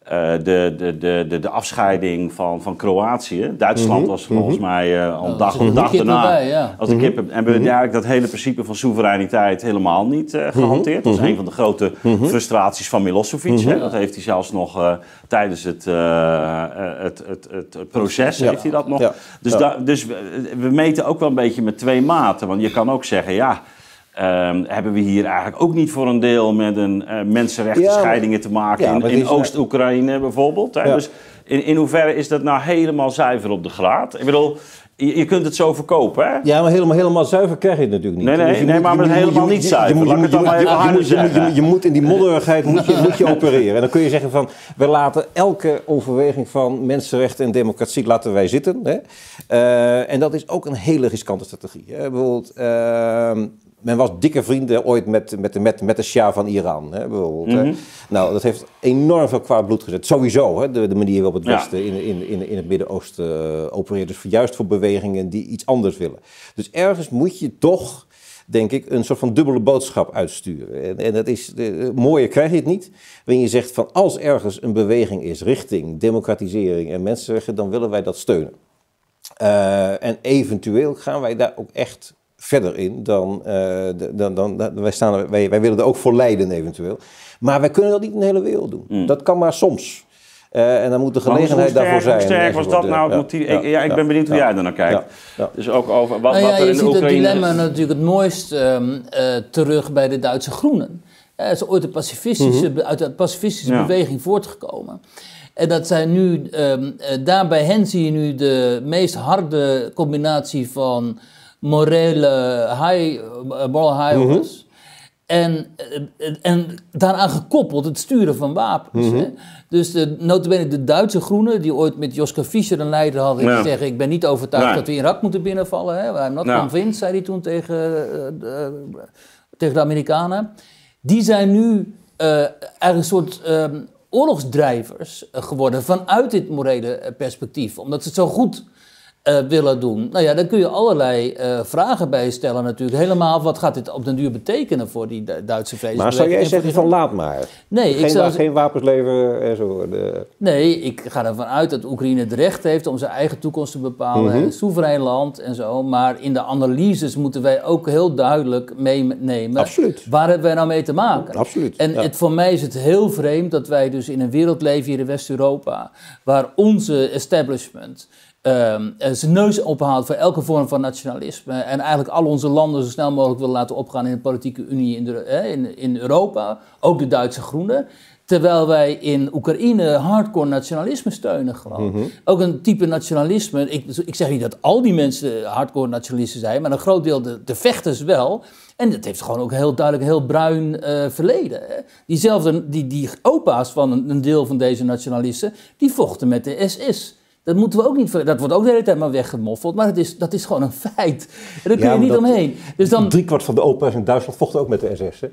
de, de, de, de, de afscheiding van, van Kroatië. Duitsland Mhm. was volgens mij eh, al een er dag, een dag daarna. Als de kip hebben we eigenlijk dat hele principe van soevereiniteit helemaal niet eh, gehanteerd. Dat is een van de grote frustraties van Milosevic. hè. Dat heeft hij zelfs nog eh, tijdens het, eh, eh, het, het, het, het proces Ja. heeft hij dat nog. Ja. Dus, Ja. da- dus we, we meten ook wel een beetje met twee maten. Want je kan ook zeggen, ja. Ehm, hebben we hier eigenlijk ook niet voor een deel met een eh mensenrechten Ja, maar- scheidingen te maken Ja, in, Oost-Oekraïne bijvoorbeeld? Hè? Ja. Dus in, in hoeverre is dat nou helemaal zuiver op de graad? Ik bedoel, je, je kunt het zo verkopen, hè? Ja, maar helemaal, helemaal zuiver krijg je het natuurlijk niet. Nee, nee, Dus nee, maar je helemaal niet zuiver. moet- Je moet in die modderigheid moet je, moet je opereren. En dan kun je zeggen van, we laten elke overweging van mensenrechten en democratie laten wij zitten. Hè? Eh, en dat is ook een hele riskante strategie. Hè? Bijvoorbeeld, ehm, men was dikke vrienden ooit met, met, de- met, met de Shah van Iran. Hè? Bijvoorbeeld, hè. Mhm. Nou, dat heeft enorm veel kwaad bloed gezet. Sowieso, hè? De, de manier waarop het Ja. Westen in, in, in, in het Midden-Oosten eh, opereert. Dus juist voor bewegingen die iets anders willen. Dus ergens moet je toch denk ik, een soort van dubbele boodschap uitsturen. En, en dat is, uh, mooier krijg je het niet. Wanneer je zegt van als ergens een beweging is richting democratisering en mensenrechten, dan willen wij dat steunen. Uh, en eventueel gaan wij daar ook echt verder in dan, uh, dan, dan, dan, wij, staan, wij, wij willen er ook voor leiden eventueel. Maar wij kunnen dat niet in de hele wereld doen. Mm. Dat kan maar soms. Uh, en dan moet de gelegenheid sterk, daarvoor zijn. Hoe sterk was dat nou het motief? Ja, ik, ja, ik ja, ben benieuwd hoe jij er naar kijkt. Dus ook over wat, nou wat er in de Oekraïne... Je ziet het dilemma is. natuurlijk het mooist um, uh, terug bij de Duitse Groenen. Het is ooit een pacifistische, mm -hmm. uit de pacifistische beweging voortgekomen. En dat zijn nu, um, daar bij hen zie je nu de meest harde combinatie van morele high, moral high mm -hmm. En, en daaraan gekoppeld het sturen van wapens. Mm-hmm. Hè? Dus de, notabene de Duitse groenen, die ooit met Joschka Fischer een leider hadden, die ja. zeggen: Ik ben niet overtuigd nee. dat we Irak moeten binnenvallen. Hè? I'm not ja. convinced, zei hij toen tegen, uh, de, tegen de Amerikanen. Die zijn nu uh, eigenlijk een soort um, oorlogsdrijvers geworden vanuit dit morele perspectief, omdat ze het zo goed uh, willen doen. Nou ja, daar kun je allerlei uh, vragen bij stellen natuurlijk. Helemaal, wat gaat dit op den duur betekenen voor die Duitse vredesbeweging? Maar zou jij zeggen van laat maar? Nee, geen, ik zou... geen wapens leveren en zo? De... Nee, ik ga ervan uit dat Oekraïne het recht heeft om zijn eigen toekomst te bepalen. Mm -hmm. Soeverein land en zo. Maar in de analyses moeten wij ook heel duidelijk meenemen. Absoluut. Waar hebben wij nou mee te maken? Absoluut. En ja. het, voor mij is het heel vreemd dat wij dus in een wereld leven hier in West-Europa... waar onze establishment... Um, zijn neus ophaalt voor elke vorm van nationalisme. En eigenlijk al onze landen zo snel mogelijk wil laten opgaan in de politieke unie in, de, eh, in, in Europa. Ook de Duitse Groenen. Terwijl wij in Oekraïne hardcore nationalisme steunen gewoon. Mhm. Mm -hmm. Ook een type nationalisme. Ik, ik, zeg niet dat al die mensen hardcore nationalisten zijn. Maar een groot deel de, de vechters wel. En dat heeft gewoon ook heel duidelijk een heel bruin uh, verleden. Hè? Diezelfde, die, die opa's van een, een deel van deze nationalisten. Die vochten met de SS. Dat moeten we ook niet. Dat wordt ook de hele tijd maar weggemoffeld. Maar het is, dat is gewoon een feit. En daar kun je niet dat- omheen. Dus dan, Driekwart van de opa's in Duitsland vochten ook met de SS. Hè?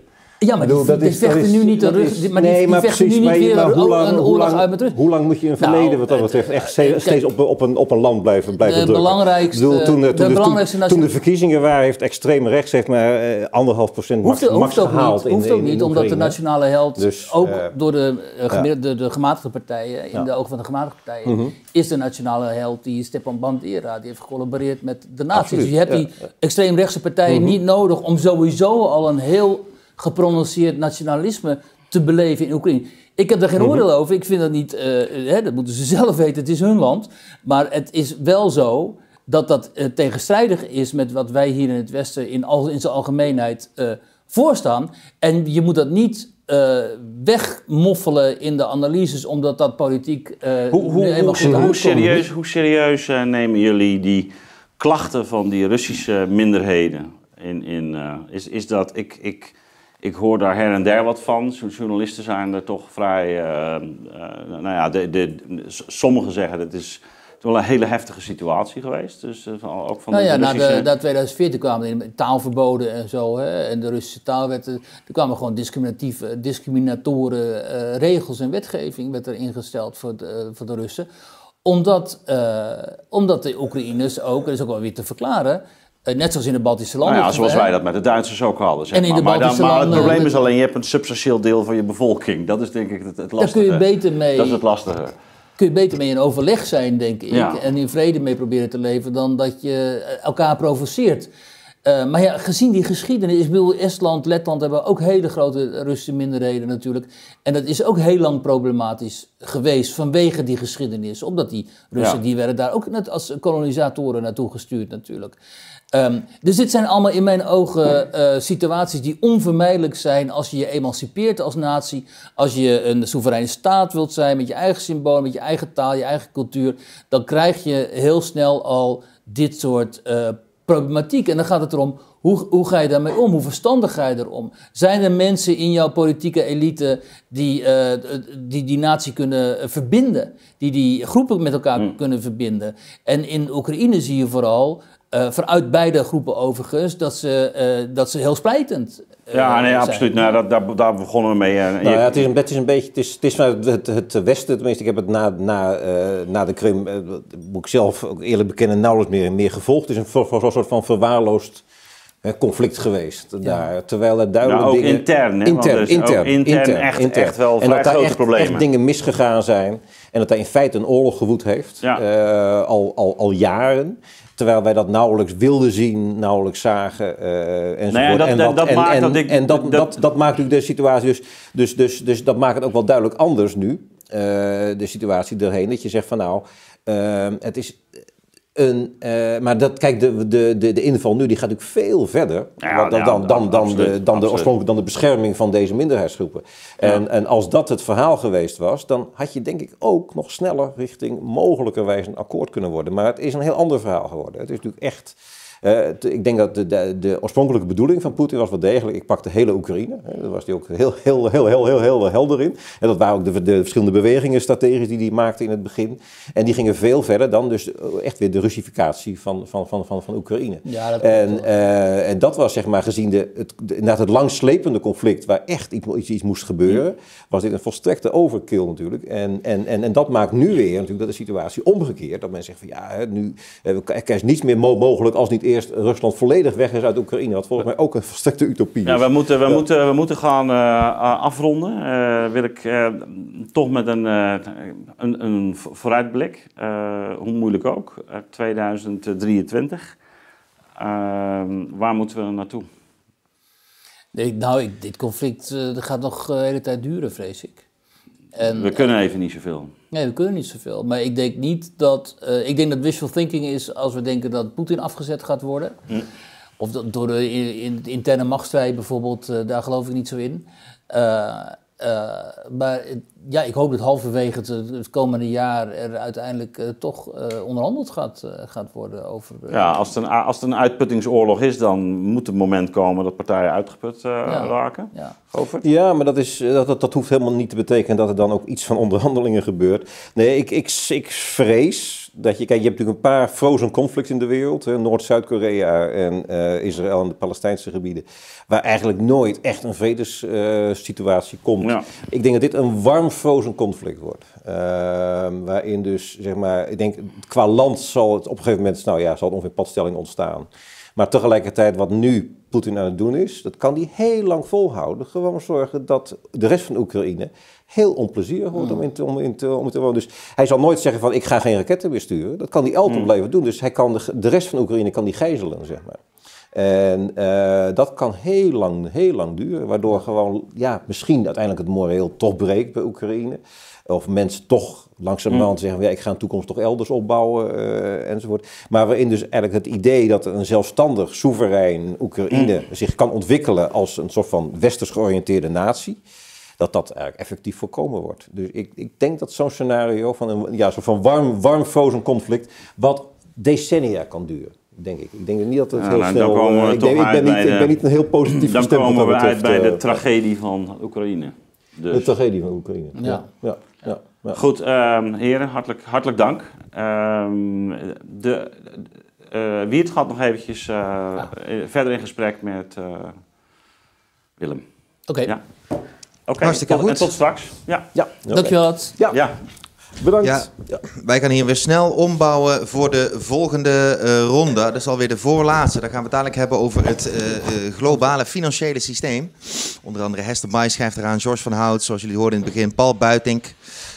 Ja, maar die, bedoel, die is- vechten is- nu niet terug. is- die- maar die, nee, die maar vechten precies, nu niet maar- weer hoe lang- een hoe oorlog lang- uit met. Hoe lang moet je een Nou, verleden wat dat betreft echt steeds, kijk, op, op, een, op een land blijven, blijven de drukken? belangrijkste- bedoel, toen, de toen, toen, belangrijkste toen, toen de verkiezingen waren, heeft extreem rechts heeft maar eh, anderhalf procent max, Hoeft, max hoeft gehaald niet, in, hoeft ook in- in niet omdat de nationale held Dus, ook eh, door de, eh, de, de gematigde partijen, in Ja. de ogen van de gematigde partijen, Mhm. is de nationale held die Stepan Bandera, die heeft gecollaboreerd met de nazi's. Dus je hebt die extreemrechtse partijen Mhm. niet nodig om sowieso al een heel geprononceerd nationalisme te beleven in Oekraïne. Ik heb daar geen Mhm. oordeel over. Ik vind dat niet, eh, hè, dat moeten ze zelf weten, het is hun land. Maar het is wel zo dat dat eh, tegenstrijdig is met wat wij hier in het Westen in, al, in zijn algemeenheid eh, voorstaan. En je moet dat niet eh, wegmoffelen in de analyses, omdat dat politiek eh Hoe, hoe, hoe, serieus, hoe serieus eh, nemen jullie die klachten van die Russische minderheden? In, in, eh, is, is dat, ik, ik, ik hoor daar her en der wat van. Journalisten zijn er toch vrij. eh, eh, nou ja, de, de, sommigen zeggen dat het is wel een hele heftige situatie geweest. Dus eh, van- ook van Nou ja, de na, Russische... de, na 2014 kwamen er taalverboden en zo. Hè, en de Russische taalwetten. Er kwamen gewoon discriminatieve, discriminatoren regels en wetgeving werd er ingesteld voor de, voor de Russen. Omdat, omdat de Oekraïners ook, dat is ook wel weer te verklaren, net zoals in de Baltische Nou landen. ja, zoals wij dat met de Duitsers ook hadden. Zeg En in maar. de maar, dan, Baltische maar het probleem is alleen, je hebt een substantieel deel van je bevolking. Dat is denk ik het, het Daar lastige. kun je beter mee. Dat is het lastige. kun je beter mee in overleg zijn, denk ik. Ja. En in vrede mee proberen te leven dan dat je eh, elkaar provoceert. Eh, maar ja, gezien die geschiedenis, ik bedoel, Estland, Letland hebben ook hele grote Russische minderheden natuurlijk. En dat is ook heel lang problematisch geweest vanwege die geschiedenis. Omdat die Russen, Ja. die werden daar ook net als kolonisatoren naartoe gestuurd natuurlijk. Ehm, dus dit zijn allemaal in mijn ogen eh, situaties die onvermijdelijk zijn als je je emancipeert als natie. Als je een soevereine staat wilt zijn met je eigen symbolen, met je eigen taal, je eigen cultuur. Dan krijg je heel snel al dit soort eh, problematiek. En dan gaat het erom, hoe, hoe ga je daarmee om? Hoe verstandig ga je erom? Zijn er mensen in jouw politieke elite die eh, die, die natie kunnen verbinden? Die die groepen met elkaar kunnen verbinden? En in Oekraïne zie je vooral, eh, vanuit beide groepen overigens, dat ze, eh, dat ze heel splijtend eh, Ja, nee, zijn. absoluut. Nou, dat, daar, daar begonnen we mee. En Nou je- ja, het is een, het is een beetje, het is, het is vanuit het, het Westen, tenminste, ik heb het na, na, eh, na de Krim, moet ik zelf ook eerlijk bekennen, nauwelijks meer, meer gevolgd. Het is een, voor, voor een soort van verwaarloosd hè, conflict geweest daar. Terwijl er duidelijk Nou, ook dingen... intern, hè, Intern, er is ook intern, intern echt- echt wel en vrij dat daar grote echt, problemen. echt dingen misgegaan zijn. En dat daar in feite een oorlog gewoed heeft. Ja. eh, al, al, al jaren. Terwijl wij dat nauwelijks wilden zien, nauwelijks zagen. eh enzovoort. Nou ja, dat- en dat- dat en, maakt en, dat ik- en dat, dat- dat, dat maakt natuurlijk de situatie dus, dus, dus, dus dat maakt het ook wel duidelijk anders nu. eh, de situatie erheen. Dat je zegt van nou, het is een, eh, maar dat, kijk, de, de, de, de inval nu die gaat natuurlijk veel verder Ja, dan, dan, ja, dan, dan, dan, absoluut, de, dan, absoluut. dan de bescherming van deze minderheidsgroepen. En, en als dat het verhaal geweest was, dan had je denk ik ook nog sneller richting mogelijkerwijs een akkoord kunnen worden. Maar het is een heel ander verhaal geworden. Het is natuurlijk echt. Eh, ik denk dat de, de, de oorspronkelijke bedoeling van Poetin was wel degelijk. Ik pak de hele Oekraïne. Hè, Daar was hij ook heel, heel, heel, heel, heel, heel helder in. En dat waren ook de, de verschillende bewegingen strategisch die hij maakte in het begin. En die gingen veel verder dan dus echt weer de Russificatie van, van, van, van, van Oekraïne. Ja, dat en, eh, en dat was zeg maar gezien de, het, inderdaad het langslepende conflict waar echt iets, moest gebeuren, was dit een volstrekte overkill natuurlijk. En, en, en, en dat maakt nu weer natuurlijk dat de situatie omgekeerd. Dat men zegt van ja, nu eh, er is niets meer mo- mogelijk als niet eerst Rusland volledig weg is uit Oekraïne. Wat volgens mij ook een volstrekte utopie Ja, is. we moeten, we Ja. moeten, we moeten gaan eh, eh, afronden. Eh, wil ik eh, toch met een, eh, een, een vo- vooruitblik, eh, hoe moeilijk ook, eh, 2023. Eh, waar moeten we naartoe? Nee, nou, ik, dit conflict gaat nog de hele tijd duren, vrees ik. En, We kunnen even niet zoveel. Nee, we kunnen niet zoveel. Maar ik denk niet dat. eh, ik denk dat wishful thinking is als we denken dat Poetin afgezet gaat worden. Of dat door de, in, interne machtsstrijd bijvoorbeeld, eh, daar geloof ik niet zo in. Eh, eh, maar ja, ik hoop dat halverwege het, het komende jaar er uiteindelijk eh, toch eh, onderhandeld gaat, gaat worden over. Ja, als het, een, als het een uitputtingsoorlog is, dan moet het moment komen dat partijen uitgeput eh, Ja. raken. ja. Ja, maar dat, is, dat, dat, dat hoeft helemaal niet te betekenen dat er dan ook iets van onderhandelingen gebeurt. Nee, ik, ik, ik vrees dat je... Kijk, je hebt natuurlijk een paar frozen conflicts in de wereld. Noord-Zuid-Korea en eh, Israël en de Palestijnse gebieden. Waar eigenlijk nooit echt een vredessituatie komt. Ja. Ik denk dat dit een warm frozen conflict wordt. Ehm, waarin dus, zeg maar... Ik denk, qua land zal het op een gegeven moment... Nou ja, zal het ongeveer padstelling ontstaan. Maar tegelijkertijd wat nu Poetin aan het doen is, dat kan hij heel lang volhouden. Gewoon zorgen dat de rest van Oekraïne heel onplezierig wordt om, in te, om, in te, om te wonen. Dus hij zal nooit zeggen van ik ga geen raketten meer sturen. Dat kan hij altijd blijven doen. Dus hij kan de, de rest van Oekraïne kan die gijzelen, zeg maar. En eh, dat kan heel lang, heel lang duren. Waardoor gewoon, ja, misschien uiteindelijk het moreel toch breekt bij Oekraïne. Of mensen toch langzamerhand zeggen, van, ja, ik ga een toekomst toch elders opbouwen, eh, enzovoort. Maar waarin dus eigenlijk het idee dat een zelfstandig, soeverein Oekraïne zich kan ontwikkelen als een soort van westers georiënteerde natie, dat dat eigenlijk effectief voorkomen wordt. Dus ik, ik denk dat zo'n scenario van een ja, soort van warm, warm frozen conflict, wat decennia kan duren. Denk ik. Ik denk niet dat het Ja, heel nou, dan snel... komen we eh, ik, toch denk, ik, uit ben niet, bij ik de- ben niet een heel positief Dan komen we uit bij de eh, tragedie van Oekraïne. Dus. de tragedie van Oekraïne. Ja. ja, ja, ja. Goed, ehm, heren, hartelijk, hartelijk dank. Ehm de, eh Wiert gaat nog eventjes eh, eh, verder in gesprek met eh, Willem. Oké, Ja. Oké, Hartstikke tot- goed. En tot straks. Ja. Ja, oké. dankjewel. Ja, ja. bedankt. Ja. Wij gaan hier weer snel ombouwen voor de volgende eh, ronde. Dat is alweer de voorlaatste. Dan gaan we het dadelijk hebben over het eh, eh, globale financiële systeem. Onder andere Hester Mai schrijft eraan, George van Hout, zoals jullie hoorden in het begin, Paul Buitink.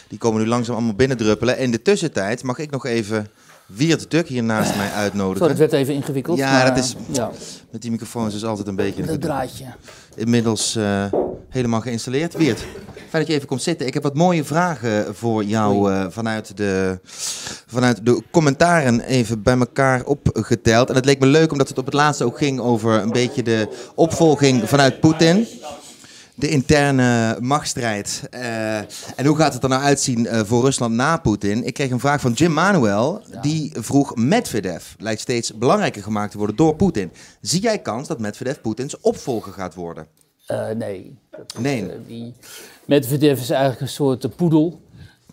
Die komen nu langzaam allemaal binnendruppelen. In de tussentijd mag ik nog even Wiert Duk hier naast mij uitnodigen. dat werd even ingewikkeld. Ja, maar, dat is- Ja, Met die microfoons is altijd een beetje een draadje. Inmiddels eh, helemaal geïnstalleerd. Wiert, fijn dat je even komt zitten. Ik heb wat mooie vragen voor jou eh, vanuit, de, vanuit de commentaren even bij elkaar opgeteld. En het leek me leuk omdat het op het laatste ook ging over een beetje de opvolging vanuit Poetin. De interne machtsstrijd. Eh, en hoe gaat het er nou uitzien eh, voor Rusland na Poetin? Ik kreeg een vraag van Jim Manuel. Die vroeg: Medvedev lijkt steeds belangrijker gemaakt te worden door Poetin. Zie jij kans dat Medvedev Poetins opvolger gaat worden? Eh, nee. Nee. die Medvedev is eigenlijk een soort poedel.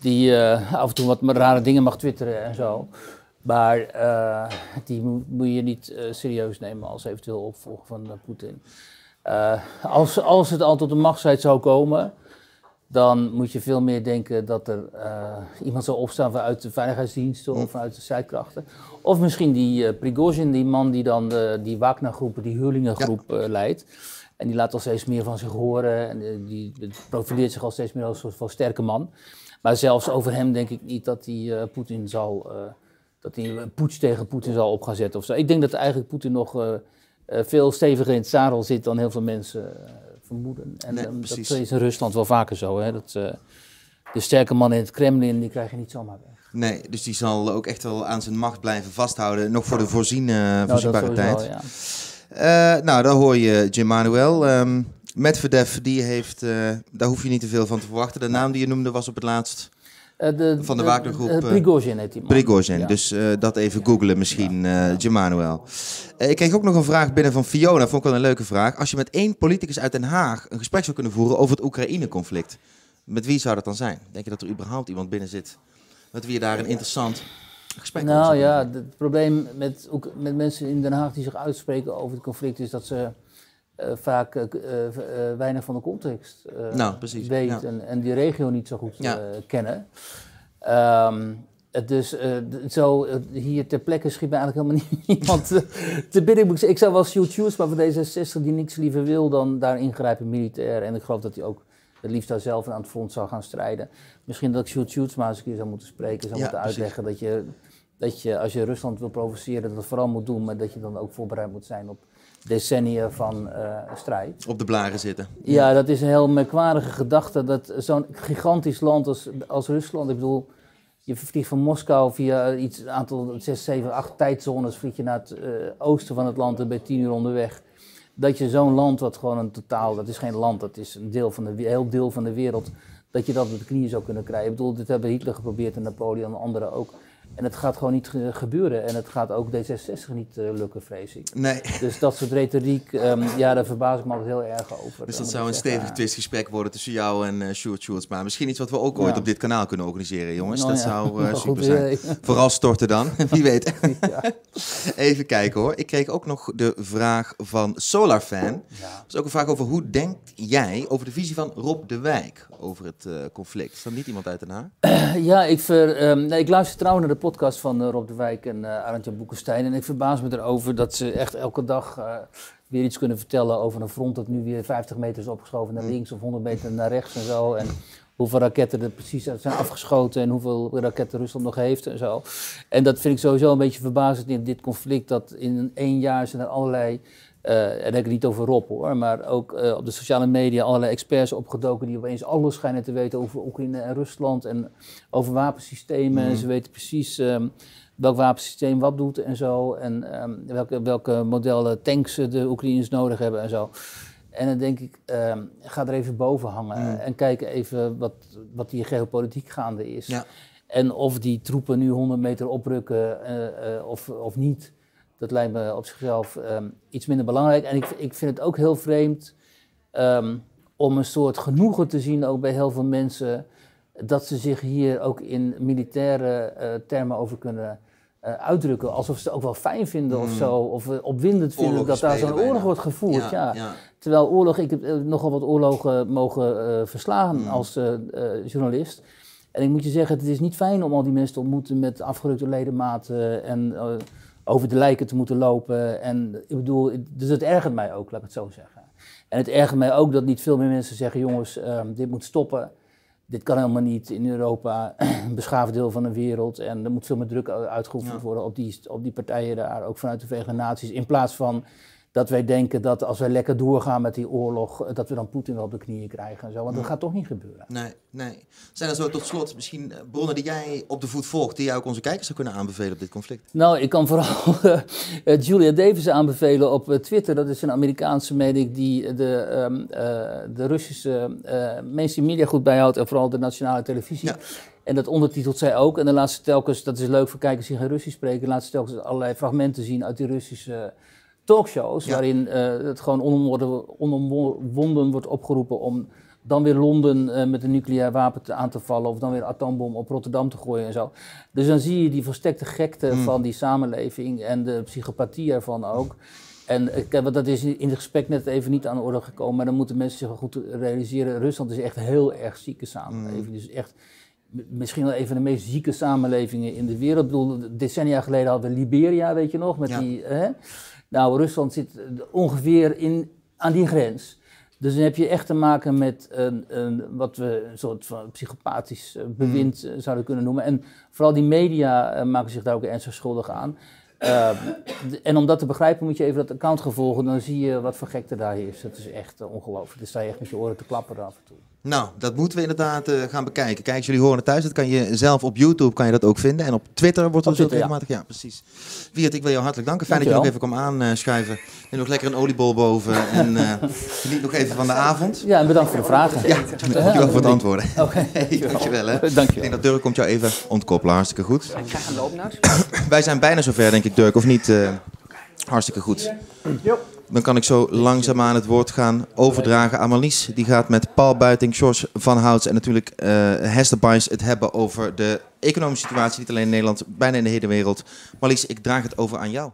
Die af en toe wat rare dingen mag twitteren en zo. Maar die mo- moet je niet serieus nemen als eventueel opvolger van Poetin. Eh, als, als het al tot een machtsstrijd zou komen, dan moet je veel meer denken dat er uh, iemand zal opstaan vanuit de veiligheidsdiensten of vanuit de strijdkrachten. Of misschien die uh, Prigozhin, die man die dan de, die Wagner-groep, die Huurlingengroep ja. uh, leidt. En die laat al steeds meer van zich horen en die profileert zich al steeds meer als een soort van sterke man. Maar zelfs over hem denk ik niet dat hij Poetin zal, dat hij een poets tegen Poetin zal op gaan zetten of zo. Ik denk dat eigenlijk Poetin nog veel steviger in het zadel zit dan heel veel mensen vermoeden. En Nee, um, dat is in Rusland wel vaker zo. Hè? Dat, eh, de sterke man in het Kremlin, die krijg je niet zomaar weg. Nee, dus die zal ook echt wel aan zijn macht blijven vasthouden. Nog voor de voorziene, voorzienbare tijd. ja. Eh, nou, daar hoor je Jim Manuel. Ehm Medvedev, die heeft, eh, daar hoef je niet te veel van te verwachten. De naam die je noemde was op het laatst Eh, de, Van de Wagnergroep, eh, eh, Prigozhin heet die man. Prigozhin. Ja. Dus eh, dat even googlen misschien, eh Jim Manuel. Eh, ik kreeg ook nog een vraag binnen van Fiona, vond ik wel een leuke vraag. Als je met één politicus uit Den Haag een gesprek zou kunnen voeren over het Oekraïne-conflict, met wie zou dat dan zijn? Denk je dat er überhaupt iemand binnen zit met wie je daar een interessant gesprek Nou ja, het probleem met, ook met mensen in Den Haag die zich uitspreken over het conflict is dat ze eh, vaak eh, k- eh, eh, weinig van de context Nou, precies, weten ja. en, en die regio niet zo goed Ja. kennen. Het dus zo hier ter plekke schiet mij eigenlijk helemaal niet iemand te, te binnen. Ik zou wel Sjoerd Sjoerdsma van D66 die niks liever wil dan daar ingrijpen militair. En ik geloof dat hij ook het liefst daar zelf aan het front zou gaan strijden. Misschien dat ik Sjoerd Sjoerdsma eens een keer zou moeten spreken, zou Ja, moeten precies. uitleggen dat je, dat je als je Rusland wil provoceren, dat het vooral moet doen, maar dat je dan ook voorbereid moet zijn op decennia van eh, strijd. Op de blaren zitten. Ja, dat is een heel merkwaardige gedachte. Dat zo'n gigantisch land als, als Rusland, ik bedoel, je vliegt van Moskou via iets een aantal, 6, 7, 8 tijdzones, vlieg je naar het eh, oosten van het land en ben je 10 uur onderweg. Dat je zo'n land, wat gewoon een totaal, dat is geen land, dat is een deel van de, heel deel van de wereld, dat je dat op de knieën zou kunnen krijgen. Ik bedoel, dit hebben Hitler geprobeerd en Napoleon en anderen ook. En het gaat gewoon niet ge- gebeuren. En het gaat ook D66 niet eh, lukken, vrees ik. Nee. Dus dat soort retoriek, ehm, ja, daar verbaas ik me altijd heel erg over. Dus dat zou een stevig twistgesprek worden tussen jou en eh Sjoerd Sjoerdsma. Misschien iets wat we ook ooit op dit kanaal kunnen organiseren, jongens. Nou dat ja, zou eh, super zijn. Vooral storten dan, wie weet. Even kijken hoor. Ik kreeg ook nog de vraag van Solarfan. Dat is ook een vraag over hoe denkt jij over de visie van Rob de Wijk over het eh, conflict? Is dat niet iemand uit Den Haag? Ja, ik, ver, ehm, nee, ik luister trouwens naar de podcast van eh, Rob de Wijk en uh, Arantje Boekenstein. En ik verbaas me erover dat ze echt elke dag eh, weer iets kunnen vertellen over een front dat nu weer 50 meter is opgeschoven naar links of 100 meter naar rechts en zo. En hoeveel raketten er precies zijn afgeschoten en hoeveel raketten Rusland nog heeft en zo. En dat vind ik sowieso een beetje verbazend in dit conflict, dat in één jaar zijn er allerlei... eh, en dan heb ik het niet over Rob hoor, maar ook eh, op de sociale media allerlei experts opgedoken die opeens alles schijnen te weten over Oekraïne en Rusland en over wapensystemen. En ze weten precies ehm, welk wapensysteem wat doet en zo. En ehm, welke, welke modellen tanks de Oekraïners nodig hebben en zo. En dan denk ik, ehm, ga er even boven hangen en kijk even wat, wat hier geopolitiek gaande is. Ja. En of die troepen nu 100 meter oprukken eh, of, of niet, dat lijkt me op zichzelf ehm, iets minder belangrijk. En ik, ik vind het ook heel vreemd ehm, om een soort genoegen te zien, ook bij heel veel mensen, dat ze zich hier ook in militaire eh, termen over kunnen eh, uitdrukken. Alsof ze het ook wel fijn vinden of zo, of eh, opwindend vinden dat daar zo'n bijna. oorlog wordt gevoerd. Ja, ja. Terwijl oorlog, ik heb nogal wat oorlogen mogen eh, verslagen als journalist. En ik moet je zeggen, het is niet fijn om al die mensen te ontmoeten met afgerukte ledematen en over de lijken te moeten lopen. En ik bedoel, dus het ergert mij ook, laat ik het zo zeggen. En het ergert mij ook dat niet veel meer mensen zeggen, jongens, ehm, dit moet stoppen. Dit kan helemaal niet in Europa, een beschaafd deel van de wereld. En er moet veel meer druk uitgeoefend Ja. worden op die, op die partijen daar, ook vanuit de Verenigde Naties. In plaats van dat wij denken dat als wij lekker doorgaan met die oorlog, eh, dat we dan Poetin wel op de knieën krijgen en zo. Want dat gaat toch niet gebeuren. Nee, nee. Zijn er zo tot slot misschien eh, bronnen die jij op de voet volgt, die jij ook onze kijkers zou kunnen aanbevelen op dit conflict? Nou, ik kan vooral eh, Julia Davis aanbevelen op Twitter. Dat is een Amerikaanse medic die de, ehm, eh, de Russische eh mainstream media goed bijhoudt. En vooral de nationale televisie. Ja. En dat ondertitelt zij ook. En dan laat ze telkens, dat is leuk voor kijkers die geen Russisch spreken, laat ze telkens allerlei fragmenten zien uit die Russische talkshows. Ja. Waarin eh, het gewoon onomwonden, onomwonden wordt opgeroepen om dan weer Londen eh, met een nucleair wapen te, aan te vallen. Of dan weer een atoombom op Rotterdam te gooien en zo. Dus dan zie je die volstekte gekte van die samenleving en de psychopathie ervan ook. En ik heb- dat is in het gesprek net even niet aan de orde gekomen, maar dan moeten mensen zich wel goed realiseren. Rusland is echt een heel erg zieke samenleving. Dus echt misschien wel een van de meest zieke samenlevingen in de wereld. Ik bedoel, decennia geleden hadden we Liberia, weet je nog, met Ja. die... Hè? Nou, Rusland zit eh, ongeveer in, aan die grens. Dus dan heb je echt te maken met een, een, wat we een soort van psychopathisch eh, bewind eh, zouden kunnen noemen. En vooral die media maken zich daar ook ernstig schuldig aan. Eh, d- en om dat te begrijpen moet je even dat account gevolgen. Dan zie je wat voor gekte daar is. Dat is echt ongelooflijk. Dan sta je echt met je oren te klapperen af en toe. Nou, dat moeten we inderdaad eh, gaan bekijken. Kijk, jullie horen het thuis. Dat kan je zelf op YouTube kan je dat ook vinden. En op Twitter wordt dat ja. regelmatig. Ja. precies. Wiert, ik wil jou hartelijk danken. Fijn dat je nog even Dankjewel. kwam aanschuiven. Neem nog lekker een oliebol boven. En eh, geniet nog even van de avond. Ja, en bedankt voor de vragen. Ja, dankjewel voor het antwoorden. Oké, Hey, dankjewel hè. Ik dankjewel. denk dat Dirk komt jou even ontkoppelen. Hartstikke goed. Ik ga gaan lopen nou. Wij zijn bijna zover, denk ik, Dirk, of niet? Eh, hartstikke goed. Dan kan ik zo langzaamaan het woord gaan overdragen aan Marlies. Die gaat met Paul Buiting, George van Houts en natuurlijk eh Hester Bice het hebben over de economische situatie. Niet alleen in Nederland, bijna in de hele wereld. Marlies, ik draag het over aan jou.